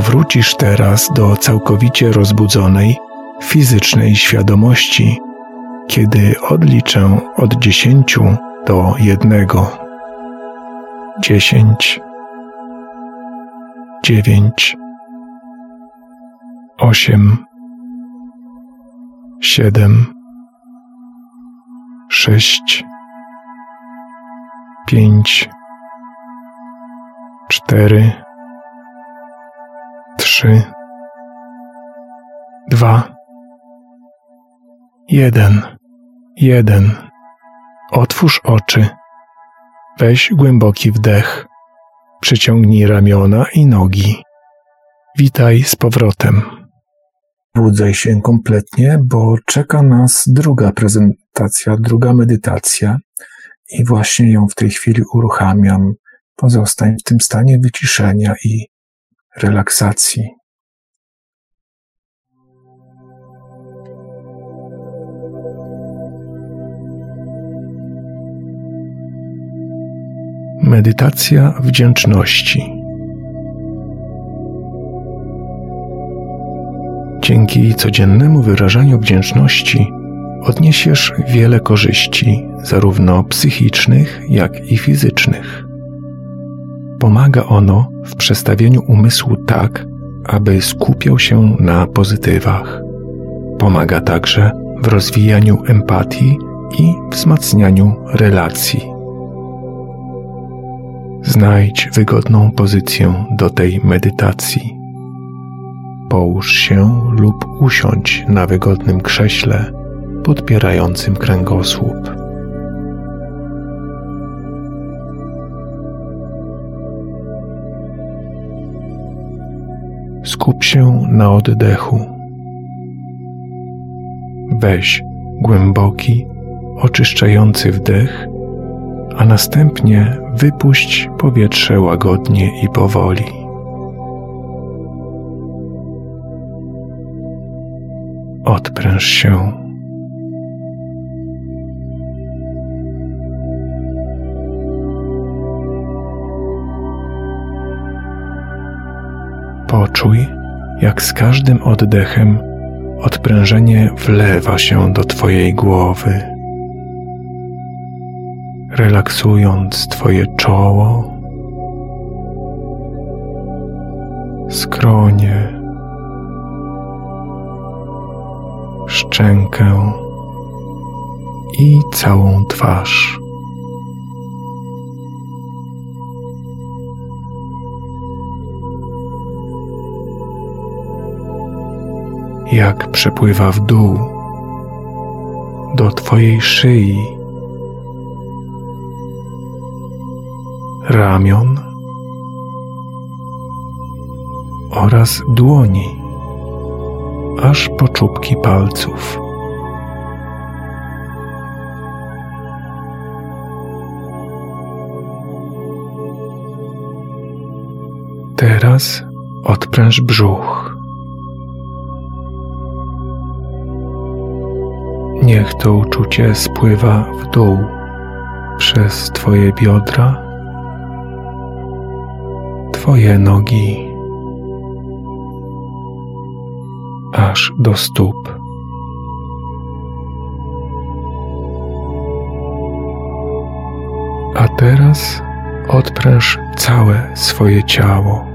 Powrócisz teraz do całkowicie rozbudzonej, fizycznej świadomości, kiedy odliczę od dziesięciu do jednego. Dziesięć, dziewięć, osiem, siedem, sześć, pięć, cztery, trzy, dwa, jeden, jeden. Otwórz oczy. Weź głęboki wdech. Przyciągnij ramiona i nogi. Witaj z powrotem. Budzaj się kompletnie, bo czeka nas druga prezentacja, druga medytacja i właśnie ją w tej chwili uruchamiam. Pozostań w tym stanie wyciszenia i relaksacji. Medytacja wdzięczności. Dzięki codziennemu wyrażaniu wdzięczności odniesiesz wiele korzyści, zarówno psychicznych, jak i fizycznych. Pomaga ono w przestawieniu umysłu tak, aby skupiał się na pozytywach. Pomaga także w rozwijaniu empatii i wzmacnianiu relacji. Znajdź wygodną pozycję do tej medytacji. Połóż się lub usiądź na wygodnym krześle podpierającym kręgosłup. Skup się na oddechu. Weź głęboki, oczyszczający wdech, a następnie wypuść powietrze łagodnie i powoli. Odpręż się. Poczuj, jak z każdym oddechem odprężenie wlewa się do Twojej głowy, relaksując Twoje czoło, skronie, szczękę i całą twarz. Jak przepływa w dół do Twojej szyi, ramion oraz dłoni, aż po czubki palców. Teraz odpręż brzuch. Niech to uczucie spływa w dół przez Twoje biodra, Twoje nogi, aż do stóp. A teraz odpręż całe swoje ciało.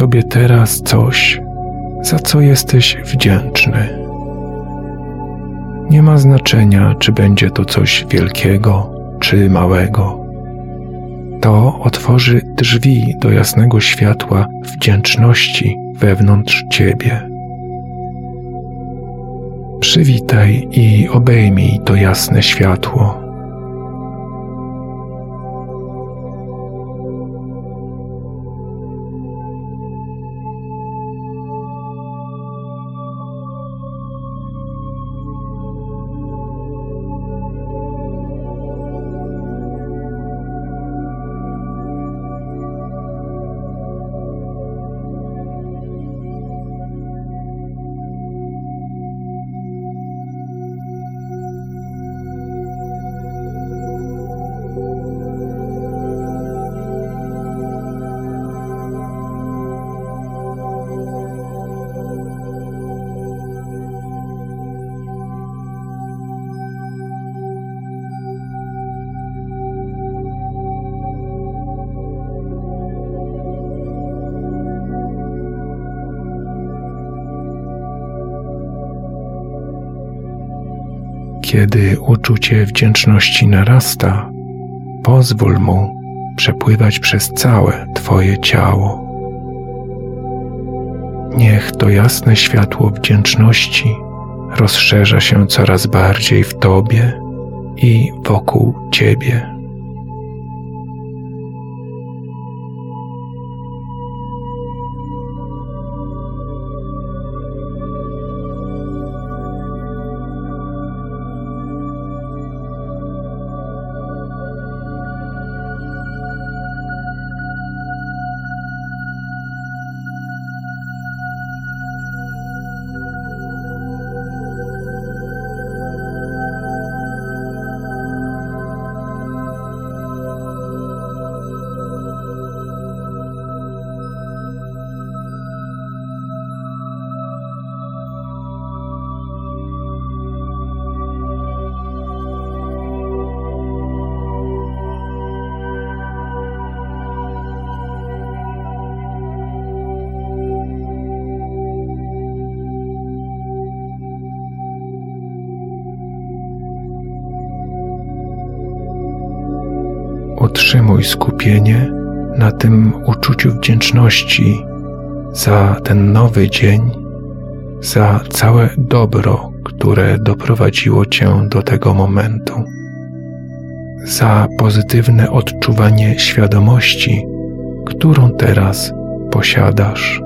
Sobie teraz coś, za co jesteś wdzięczny. Nie ma znaczenia, czy będzie to coś wielkiego czy małego. To otworzy drzwi do jasnego światła wdzięczności wewnątrz ciebie. Przywitaj i obejmij to jasne światło. Kiedy uczucie wdzięczności narasta, pozwól mu przepływać przez całe Twoje ciało. Niech to jasne światło wdzięczności rozszerza się coraz bardziej w Tobie i wokół Ciebie. Skupienie na tym uczuciu wdzięczności za ten nowy dzień, za całe dobro, które doprowadziło Cię do tego momentu, za pozytywne odczuwanie świadomości, którą teraz posiadasz.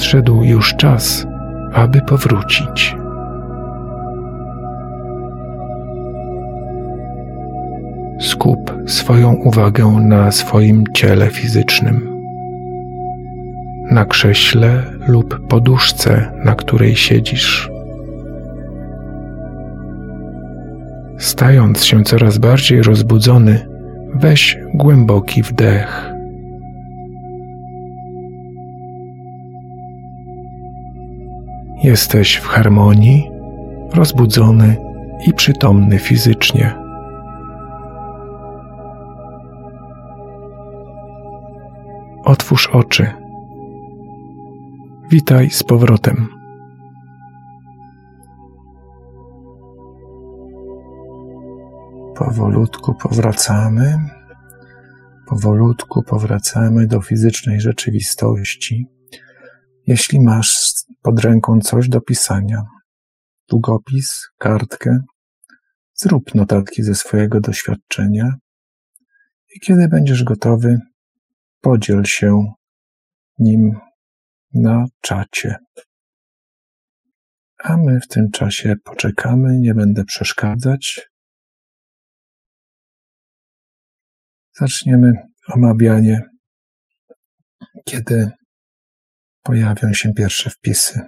Nadszedł już czas, aby powrócić. Skup swoją uwagę na swoim ciele fizycznym, na krześle lub poduszce, na której siedzisz. Stając się coraz bardziej rozbudzony, weź głęboki wdech. Jesteś w harmonii rozbudzony i przytomny fizycznie. Otwórz oczy. Witaj z powrotem. Powolutku powracamy. Powolutku powracamy do fizycznej rzeczywistości. Jeśli masz pod ręką coś do pisania, długopis, kartkę, zrób notatki ze swojego doświadczenia i kiedy będziesz gotowy, podziel się nim na czacie. A my w tym czasie poczekamy, nie będę przeszkadzać. Zaczniemy omawianie, kiedy pojawią się pierwsze wpisy.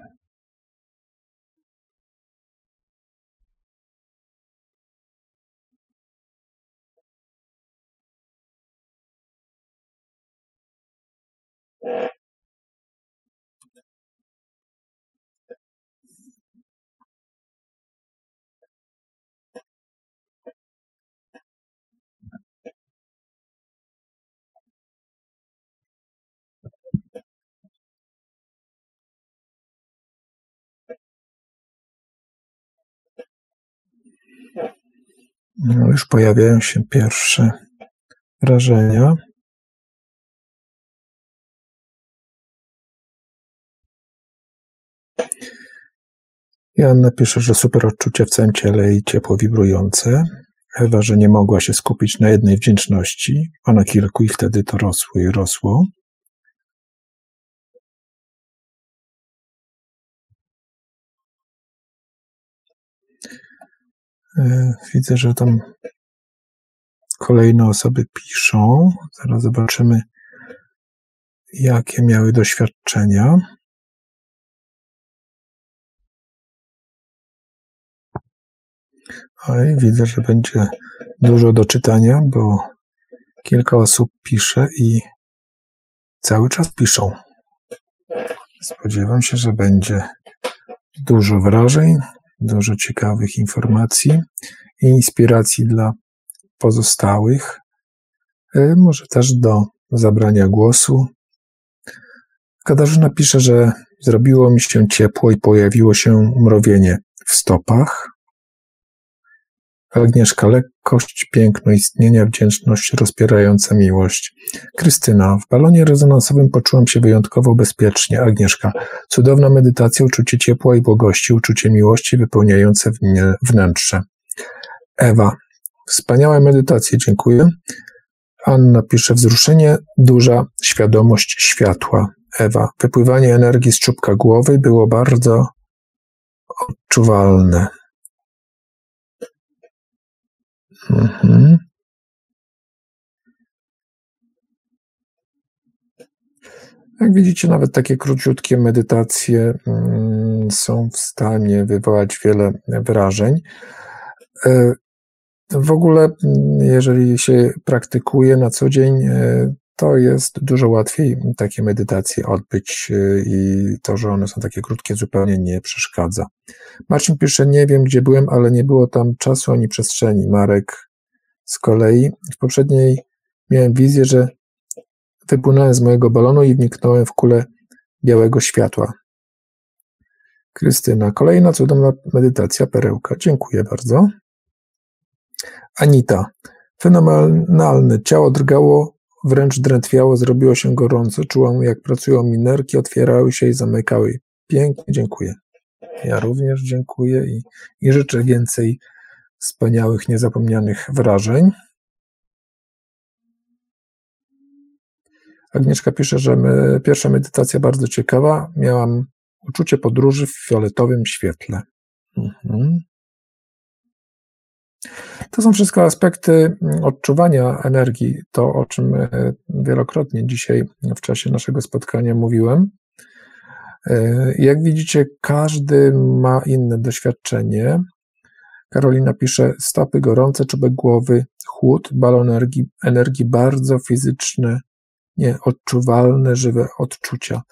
No, już pojawiają się pierwsze wrażenia. Jan napisze, że super odczucie w całym ciele i ciepło wibrujące. Ewa, że nie mogła się skupić na jednej wdzięczności, a na kilku i wtedy to rosło i rosło. Widzę, że tam kolejne osoby piszą. Zaraz zobaczymy, jakie miały doświadczenia. Oj, widzę, że będzie dużo do czytania, bo kilka osób pisze i cały czas piszą. Spodziewam się, że będzie dużo wrażeń, dużo ciekawych informacji i inspiracji dla pozostałych, e, może też do zabrania głosu. Katarzyna pisze, że zrobiło mi się ciepło i pojawiło się mrowienie w stopach. Agnieszka, lekkość, piękno istnienia, wdzięczność, rozpierająca miłość. Krystyna, w balonie rezonansowym poczułam się wyjątkowo bezpiecznie. Agnieszka, cudowna medytacja, uczucie ciepła i błogości, uczucie miłości wypełniające wnętrze. Ewa, wspaniałe medytacje, dziękuję. Anna pisze, wzruszenie, duża świadomość światła. Ewa, wypływanie energii z czubka głowy było bardzo odczuwalne. Mhm. Jak widzicie, nawet takie króciutkie medytacje mm, są w stanie wywołać wiele wrażeń. E, w ogóle, mm, jeżeli się praktykuje na co dzień, e, to jest dużo łatwiej takie medytacje odbyć e, i to, że one są takie krótkie, zupełnie nie przeszkadza. Marcin pisze, nie wiem gdzie byłem, ale nie było tam czasu ani przestrzeni. Marek z kolei w poprzedniej miałem wizję, że wypłynąłem z mojego balonu i wniknąłem w kulę białego światła. Krystyna, kolejna cudowna medytacja, perełka. Dziękuję bardzo. Anita, fenomenalne. Ciało drgało, wręcz drętwiało, zrobiło się gorąco. Czułam, jak pracują minerki, otwierały się i zamykały. Pięknie, dziękuję. Ja również dziękuję i, i życzę więcej wspaniałych, niezapomnianych wrażeń. Agnieszka pisze, że my, pierwsza medytacja bardzo ciekawa. Miałam uczucie podróży w fioletowym świetle. Mhm. To są wszystko aspekty odczuwania energii, to o czym e, wielokrotnie dzisiaj w czasie naszego spotkania mówiłem. E, jak widzicie, każdy ma inne doświadczenie. Karolina pisze, stopy gorące, czubek głowy, chłód, balon energii, energii bardzo fizyczny, odczuwalne, żywe odczucia.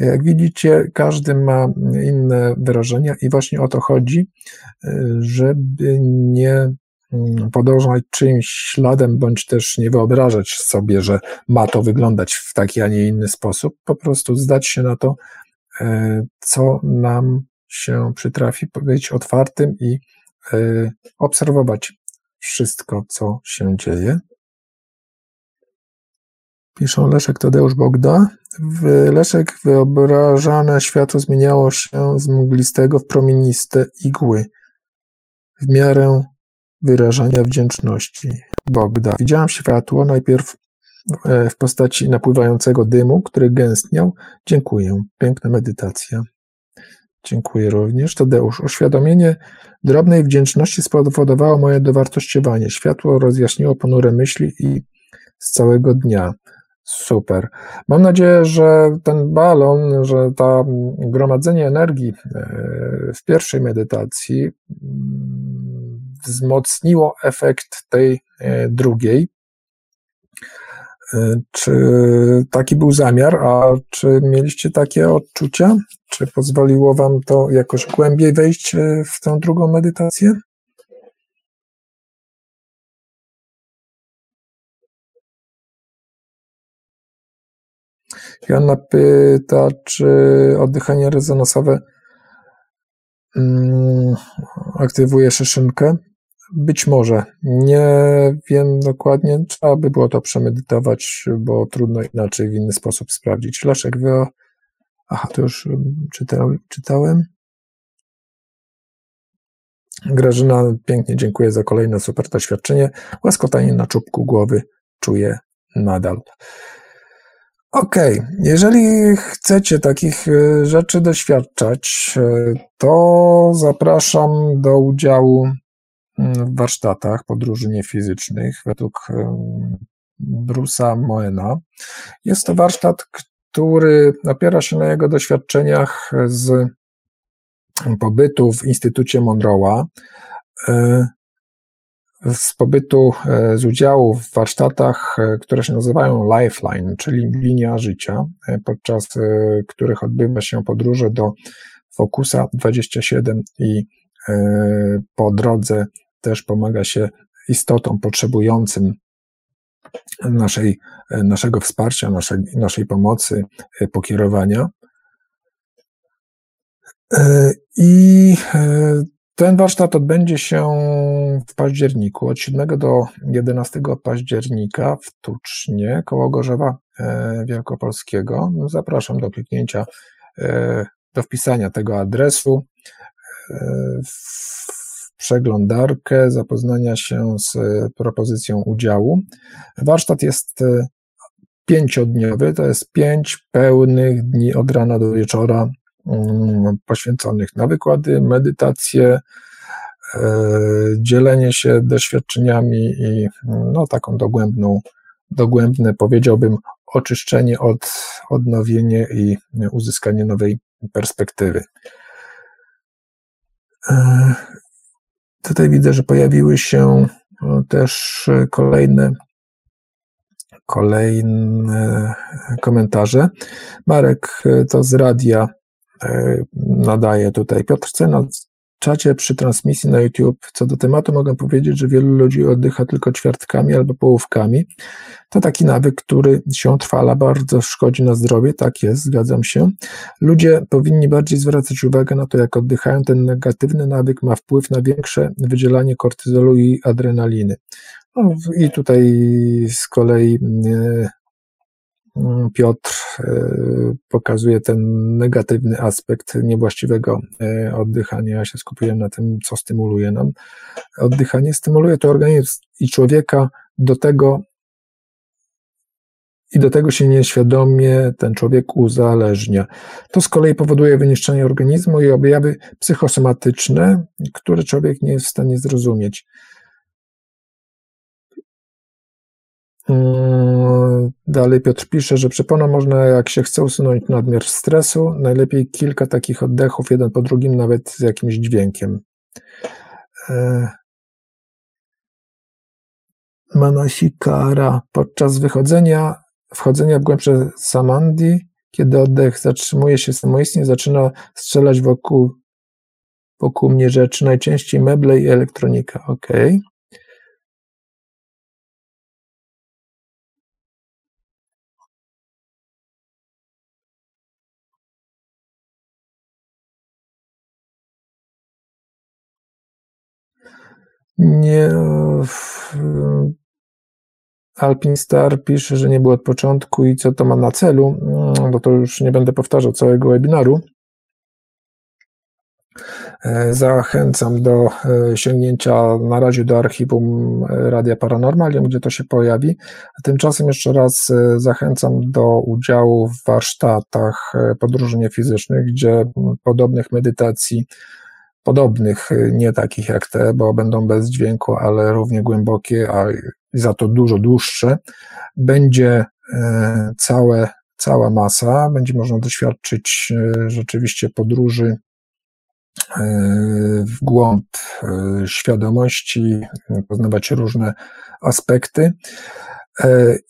Jak widzicie, każdy ma inne wyrażenia i właśnie o to chodzi, żeby nie mm, podążać czyimś śladem, bądź też nie wyobrażać sobie, że ma to wyglądać w taki, a nie inny sposób. Po prostu zdać się na to, e, co nam się przytrafi, być otwartym i e, obserwować wszystko, co się dzieje. Piszą Leszek Tadeusz Bogda. W Leszek wyobrażane światło zmieniało się z mglistego w promieniste igły w miarę wyrażania wdzięczności. Bogda. Widziałam światło najpierw e, w postaci napływającego dymu, który gęstniał. Dziękuję. Piękna medytacja. Dziękuję również. Tadeusz. Oświadomienie drobnej wdzięczności spowodowało moje dowartościowanie. Światło rozjaśniło ponure myśli i z całego dnia. Super. Mam nadzieję, że ten balon, że to gromadzenie energii e, w pierwszej medytacji mm, wzmocniło efekt tej e, drugiej. E, czy taki był zamiar, a czy mieliście takie odczucia? Czy pozwoliło Wam to jakoś głębiej wejść w tę drugą medytację? Joanna pyta, czy oddychanie rezonansowe mm, aktywuje szyszynkę. Być może. Nie wiem dokładnie. Trzeba by było to przemedytować, bo trudno inaczej w inny sposób sprawdzić. Leszek, wy... Aha, to już mm, czytał, czytałem. Grażyna, pięknie dziękuję za kolejne super doświadczenie. Łaskotanie na czubku głowy czuję nadal. Okej, okay. jeżeli chcecie takich e, rzeczy doświadczać, e, to zapraszam do udziału mm, w warsztatach podróży niefizycznych według Brusa Moena. Jest to warsztat, który opiera się na jego doświadczeniach z pobytu w Instytucie Monroe'a e, z pobytu, e, z udziału w warsztatach, e, które się nazywają Lifeline, czyli linia życia, e, podczas których odbywa się podróże do Focusa 27 i po drodze też pomaga się istotom potrzebującym naszej, naszego wsparcia, naszej, naszej pomocy, pokierowania. I ten warsztat odbędzie się w październiku, od 7 do 11 października w Tucznie, koło Gorzewa e, Wielkopolskiego. No, zapraszam do kliknięcia, e, do wpisania tego adresu e, w przeglądarkę, zapoznania się z propozycją udziału. Warsztat jest pięciodniowy, to jest pięć pełnych dni od rana do wieczora poświęconych na wykłady, medytację, e, dzielenie się doświadczeniami i no, taką dogłębną, dogłębne, powiedziałbym, oczyszczenie, od, odnowienie i uzyskanie nowej perspektywy. E, tutaj widzę, że pojawiły się też kolejne kolejne komentarze. Marek to z radia E, nadaje tutaj. Piotr C. na czacie przy transmisji na YouTube co do tematu mogę powiedzieć, że wielu ludzi oddycha tylko ćwiartkami albo połówkami. To taki nawyk, który się trwala, bardzo szkodzi na zdrowie, tak jest, zgadzam się. Ludzie powinni bardziej zwracać uwagę na to, jak oddychają. Ten negatywny nawyk ma wpływ na większe wydzielanie kortyzolu i adrenaliny. No, I tutaj z kolei e, Piotr e, pokazuje ten negatywny aspekt niewłaściwego e, oddychania. Ja się skupiłem na tym, co stymuluje nam. Oddychanie stymuluje to organizm i człowieka do tego, i do tego się nieświadomie ten człowiek uzależnia. To z kolei powoduje wyniszczenie organizmu i objawy psychosomatyczne, które człowiek nie jest w stanie zrozumieć. Dalej Piotr pisze, że przeponą można, jak się chce usunąć nadmiar stresu, najlepiej kilka takich oddechów, jeden po drugim, nawet z jakimś dźwiękiem. E, Manasikara. Podczas wychodzenia wchodzenia w głębsze samadhi, kiedy oddech zatrzymuje się samoistnie, zaczyna strzelać wokół, wokół mnie rzeczy, najczęściej meble i elektronika. Ok. Nie. Alpin Star pisze, że nie było od początku i co to ma na celu, no, to już nie będę powtarzał całego webinaru. E, zachęcam do e, sięgnięcia na razie do archiwum e, Radia Paranormalium, gdzie to się pojawi. Tymczasem jeszcze raz zachęcam do udziału w warsztatach podróży niefizycznych, gdzie podobnych medytacji podobnych, nie takich jak te, bo będą bez dźwięku, ale równie głębokie, a za to dużo dłuższe, będzie e, całe, cała masa, będzie można doświadczyć e, rzeczywiście podróży e, w głąb świadomości, poznawać różne aspekty.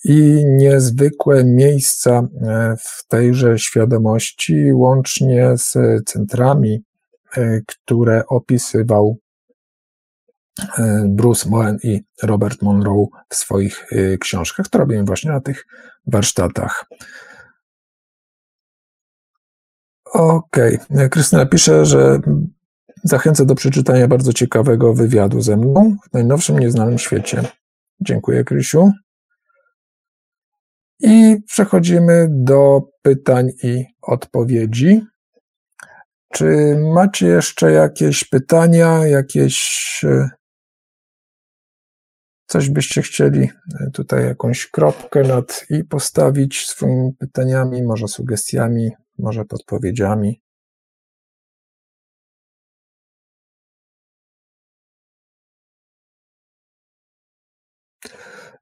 I niezwykłe miejsca w tejże świadomości, łącznie z centrami które opisywał e, Bruce Moen i Robert Monroe w swoich e, książkach. To robiłem właśnie na tych warsztatach. Okej. Okay. Krystyna pisze, że zachęca do przeczytania bardzo ciekawego wywiadu ze mną w najnowszym nieznanym świecie. Dziękuję, Krysiu. I przechodzimy do pytań i odpowiedzi. Czy macie jeszcze jakieś pytania, jakieś e, coś byście chcieli e, tutaj jakąś kropkę nad i postawić swoimi pytaniami, może sugestiami, może podpowiedziami?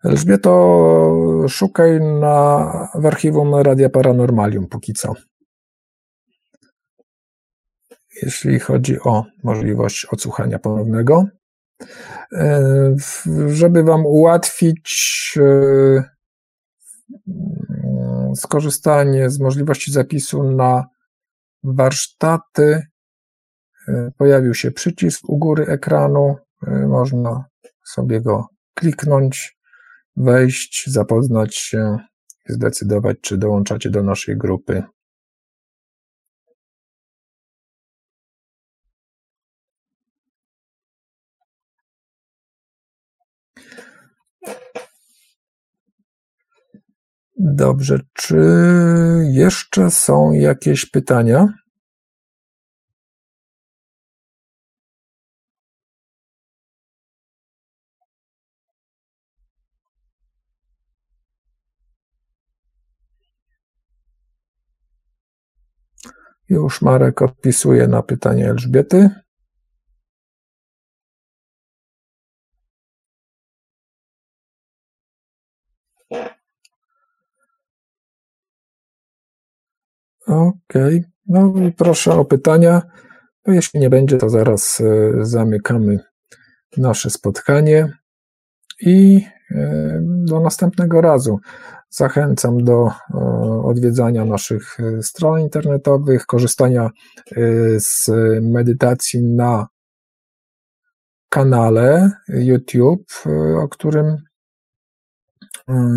Elżbieto, szukaj na, w archiwum Radia Paranormalium póki co jeśli chodzi o możliwość odsłuchania ponownego. E, żeby Wam ułatwić e, skorzystanie z możliwości zapisu na warsztaty, e, pojawił się przycisk u góry ekranu. Można sobie go kliknąć, wejść, zapoznać się, zdecydować, czy dołączacie do naszej grupy Dobrze, czy jeszcze są jakieś pytania? Już Marek odpisuje na pytanie Elżbiety. Okej, okay. no i proszę o pytania. No jeśli nie będzie, to zaraz e, zamykamy nasze spotkanie i e, do następnego razu. Zachęcam do e, odwiedzania naszych stron internetowych, korzystania z medytacji na kanale YouTube, o którym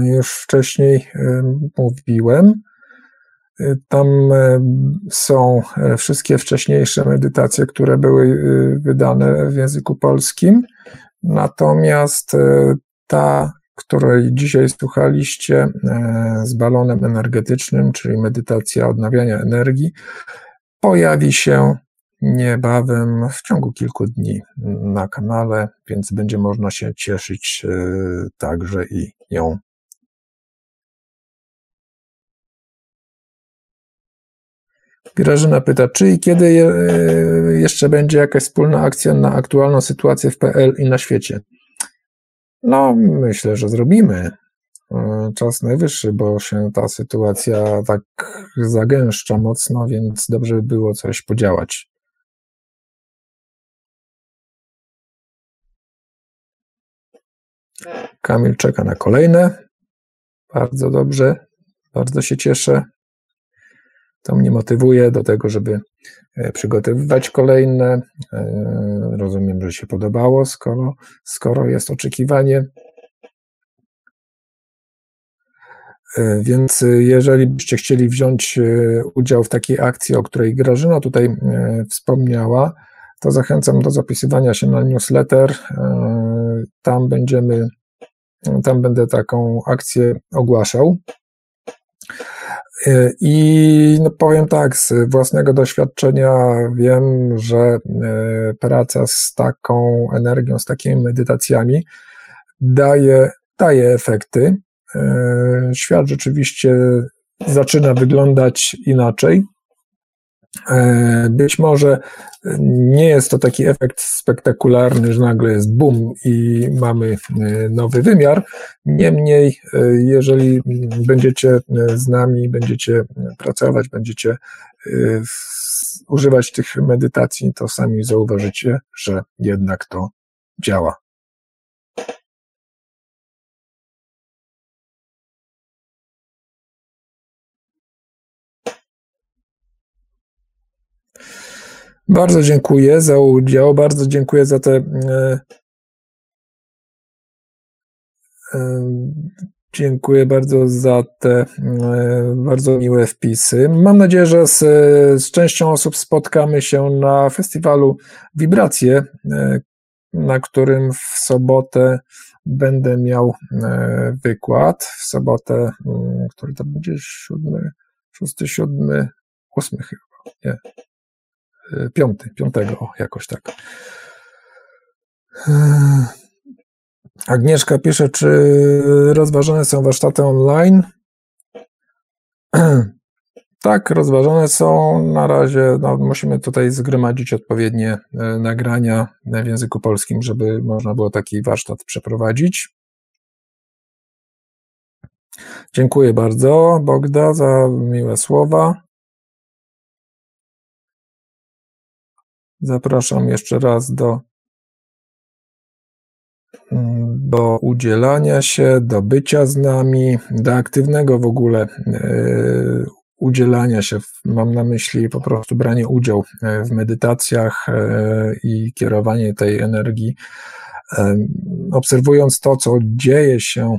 już wcześniej mówiłem. Tam e, są e, wszystkie wcześniejsze medytacje, które były e, wydane w języku polskim. Natomiast ta, której dzisiaj słuchaliście z balonem energetycznym, czyli medytacja odnawiania energii, pojawi się niebawem w ciągu kilku dni na kanale, więc będzie można się cieszyć także i ją Grażyna pyta, czy i kiedy e, jeszcze będzie jakaś wspólna akcja na aktualną sytuację w PL i na świecie? No, myślę, że zrobimy. E, czas najwyższy, bo się ta sytuacja tak zagęszcza mocno, więc dobrze by było coś podziałać. Kamil czeka na kolejne. Bardzo dobrze. Bardzo się cieszę. To mnie motywuje do tego, żeby e, przygotowywać kolejne. E, rozumiem, że się podobało, skoro, skoro jest oczekiwanie. E, więc jeżeli byście chcieli wziąć udział w takiej akcji, o której Grażyna tutaj wspomniała, to zachęcam do zapisywania się na newsletter. Tam będziemy, tam będę taką akcję ogłaszał. I no powiem tak, z własnego doświadczenia wiem, że e, praca z taką energią, z takimi medytacjami daje, daje efekty. E, świat rzeczywiście zaczyna wyglądać inaczej. E, być może nie jest to taki efekt spektakularny, że nagle jest boom i mamy e, nowy wymiar. Niemniej, e, jeżeli będziecie z nami, będziecie pracować, będziecie używać tych medytacji, to sami zauważycie, że jednak to działa. Bardzo dziękuję za udział, bardzo dziękuję za te e, e, Dziękuję bardzo za te e, bardzo miłe wpisy. Mam nadzieję, że z, z częścią osób spotkamy się na festiwalu Wibracje, na którym w sobotę będę miał wykład. W sobotę, mm, który to będzie siódmy, szósty, siódmy, ósmy chyba, nie, piąty, piątego, jakoś tak. Agnieszka pisze, czy rozważane są warsztaty online? Tak, rozważane są. Na razie no, musimy tutaj zgromadzić odpowiednie e, nagrania w języku polskim, żeby można było taki warsztat przeprowadzić. Dziękuję bardzo, Bogda, za miłe słowa. Zapraszam jeszcze raz do, do udzielania się, do bycia z nami, do aktywnego w ogóle e, udzielania się. Mam na myśli po prostu branie udziału e, w medytacjach e, i kierowanie tej energii. Obserwując to, co dzieje się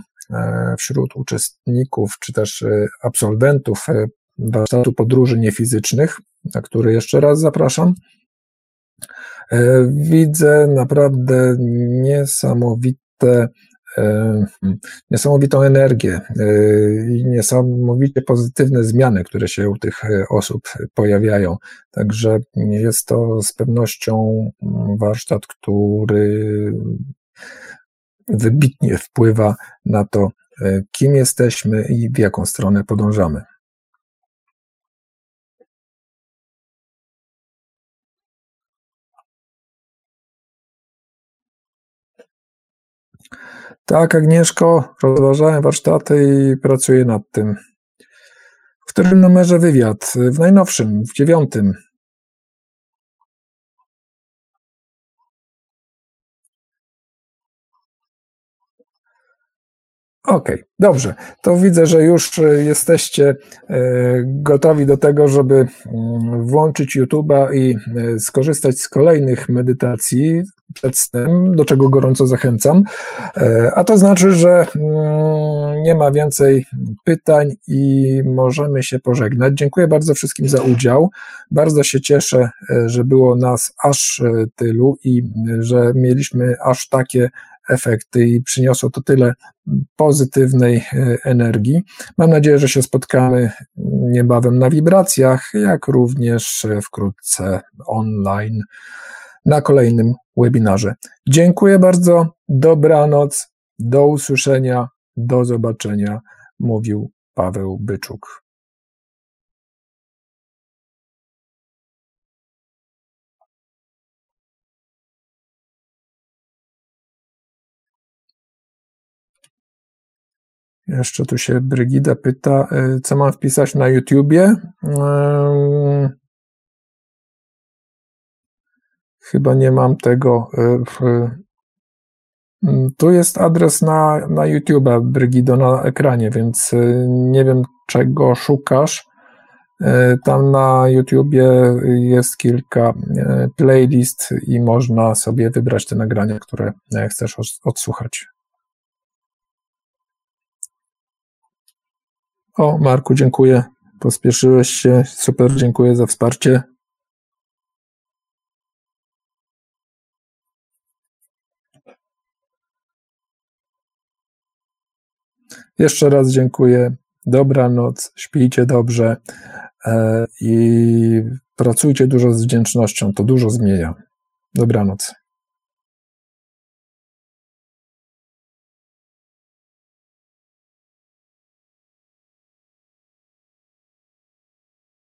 wśród uczestników, czy też absolwentów warsztatu podróży niefizycznych, na który jeszcze raz zapraszam, widzę naprawdę niesamowite, e, niesamowitą energię e, i niesamowicie pozytywne zmiany, które się u tych osób pojawiają. Także jest to z pewnością warsztat, który wybitnie wpływa na to, kim jesteśmy i w jaką stronę podążamy. Tak, Agnieszko, rozważałem warsztaty i pracuję nad tym. W którym numerze wywiad? W najnowszym, w dziewiątym. Okej, okay, dobrze. To widzę, że już e, jesteście e, gotowi do tego, żeby mm, włączyć YouTube'a i e, skorzystać z kolejnych medytacji przed snem, do czego gorąco zachęcam. A to znaczy, że mm, nie ma więcej pytań i możemy się pożegnać. Dziękuję bardzo wszystkim za udział. Bardzo się cieszę, że było nas aż tylu i że mieliśmy aż takie efekty i przyniosło to tyle pozytywnej e, energii. Mam nadzieję, że się spotkamy niebawem na wibracjach, jak również wkrótce online na kolejnym webinarze. Dziękuję bardzo, dobranoc, do usłyszenia, do zobaczenia, mówił Paweł Byczuk. Jeszcze tu się Brygida pyta, e, co mam wpisać na YouTubie. Chyba nie mam tego. E, Mm, tu jest adres na, na YouTube, Brygido, na ekranie, więc y, nie wiem, czego szukasz. Y, tam na YouTubie jest kilka y, playlist i można sobie wybrać te nagrania, które chcesz odsłuchać. O, Marku, dziękuję. Pospieszyłeś się. Super, dziękuję za wsparcie. Jeszcze raz dziękuję. Dobranoc, śpijcie dobrze e, i pracujcie dużo z wdzięcznością. To dużo zmienia. Dobranoc.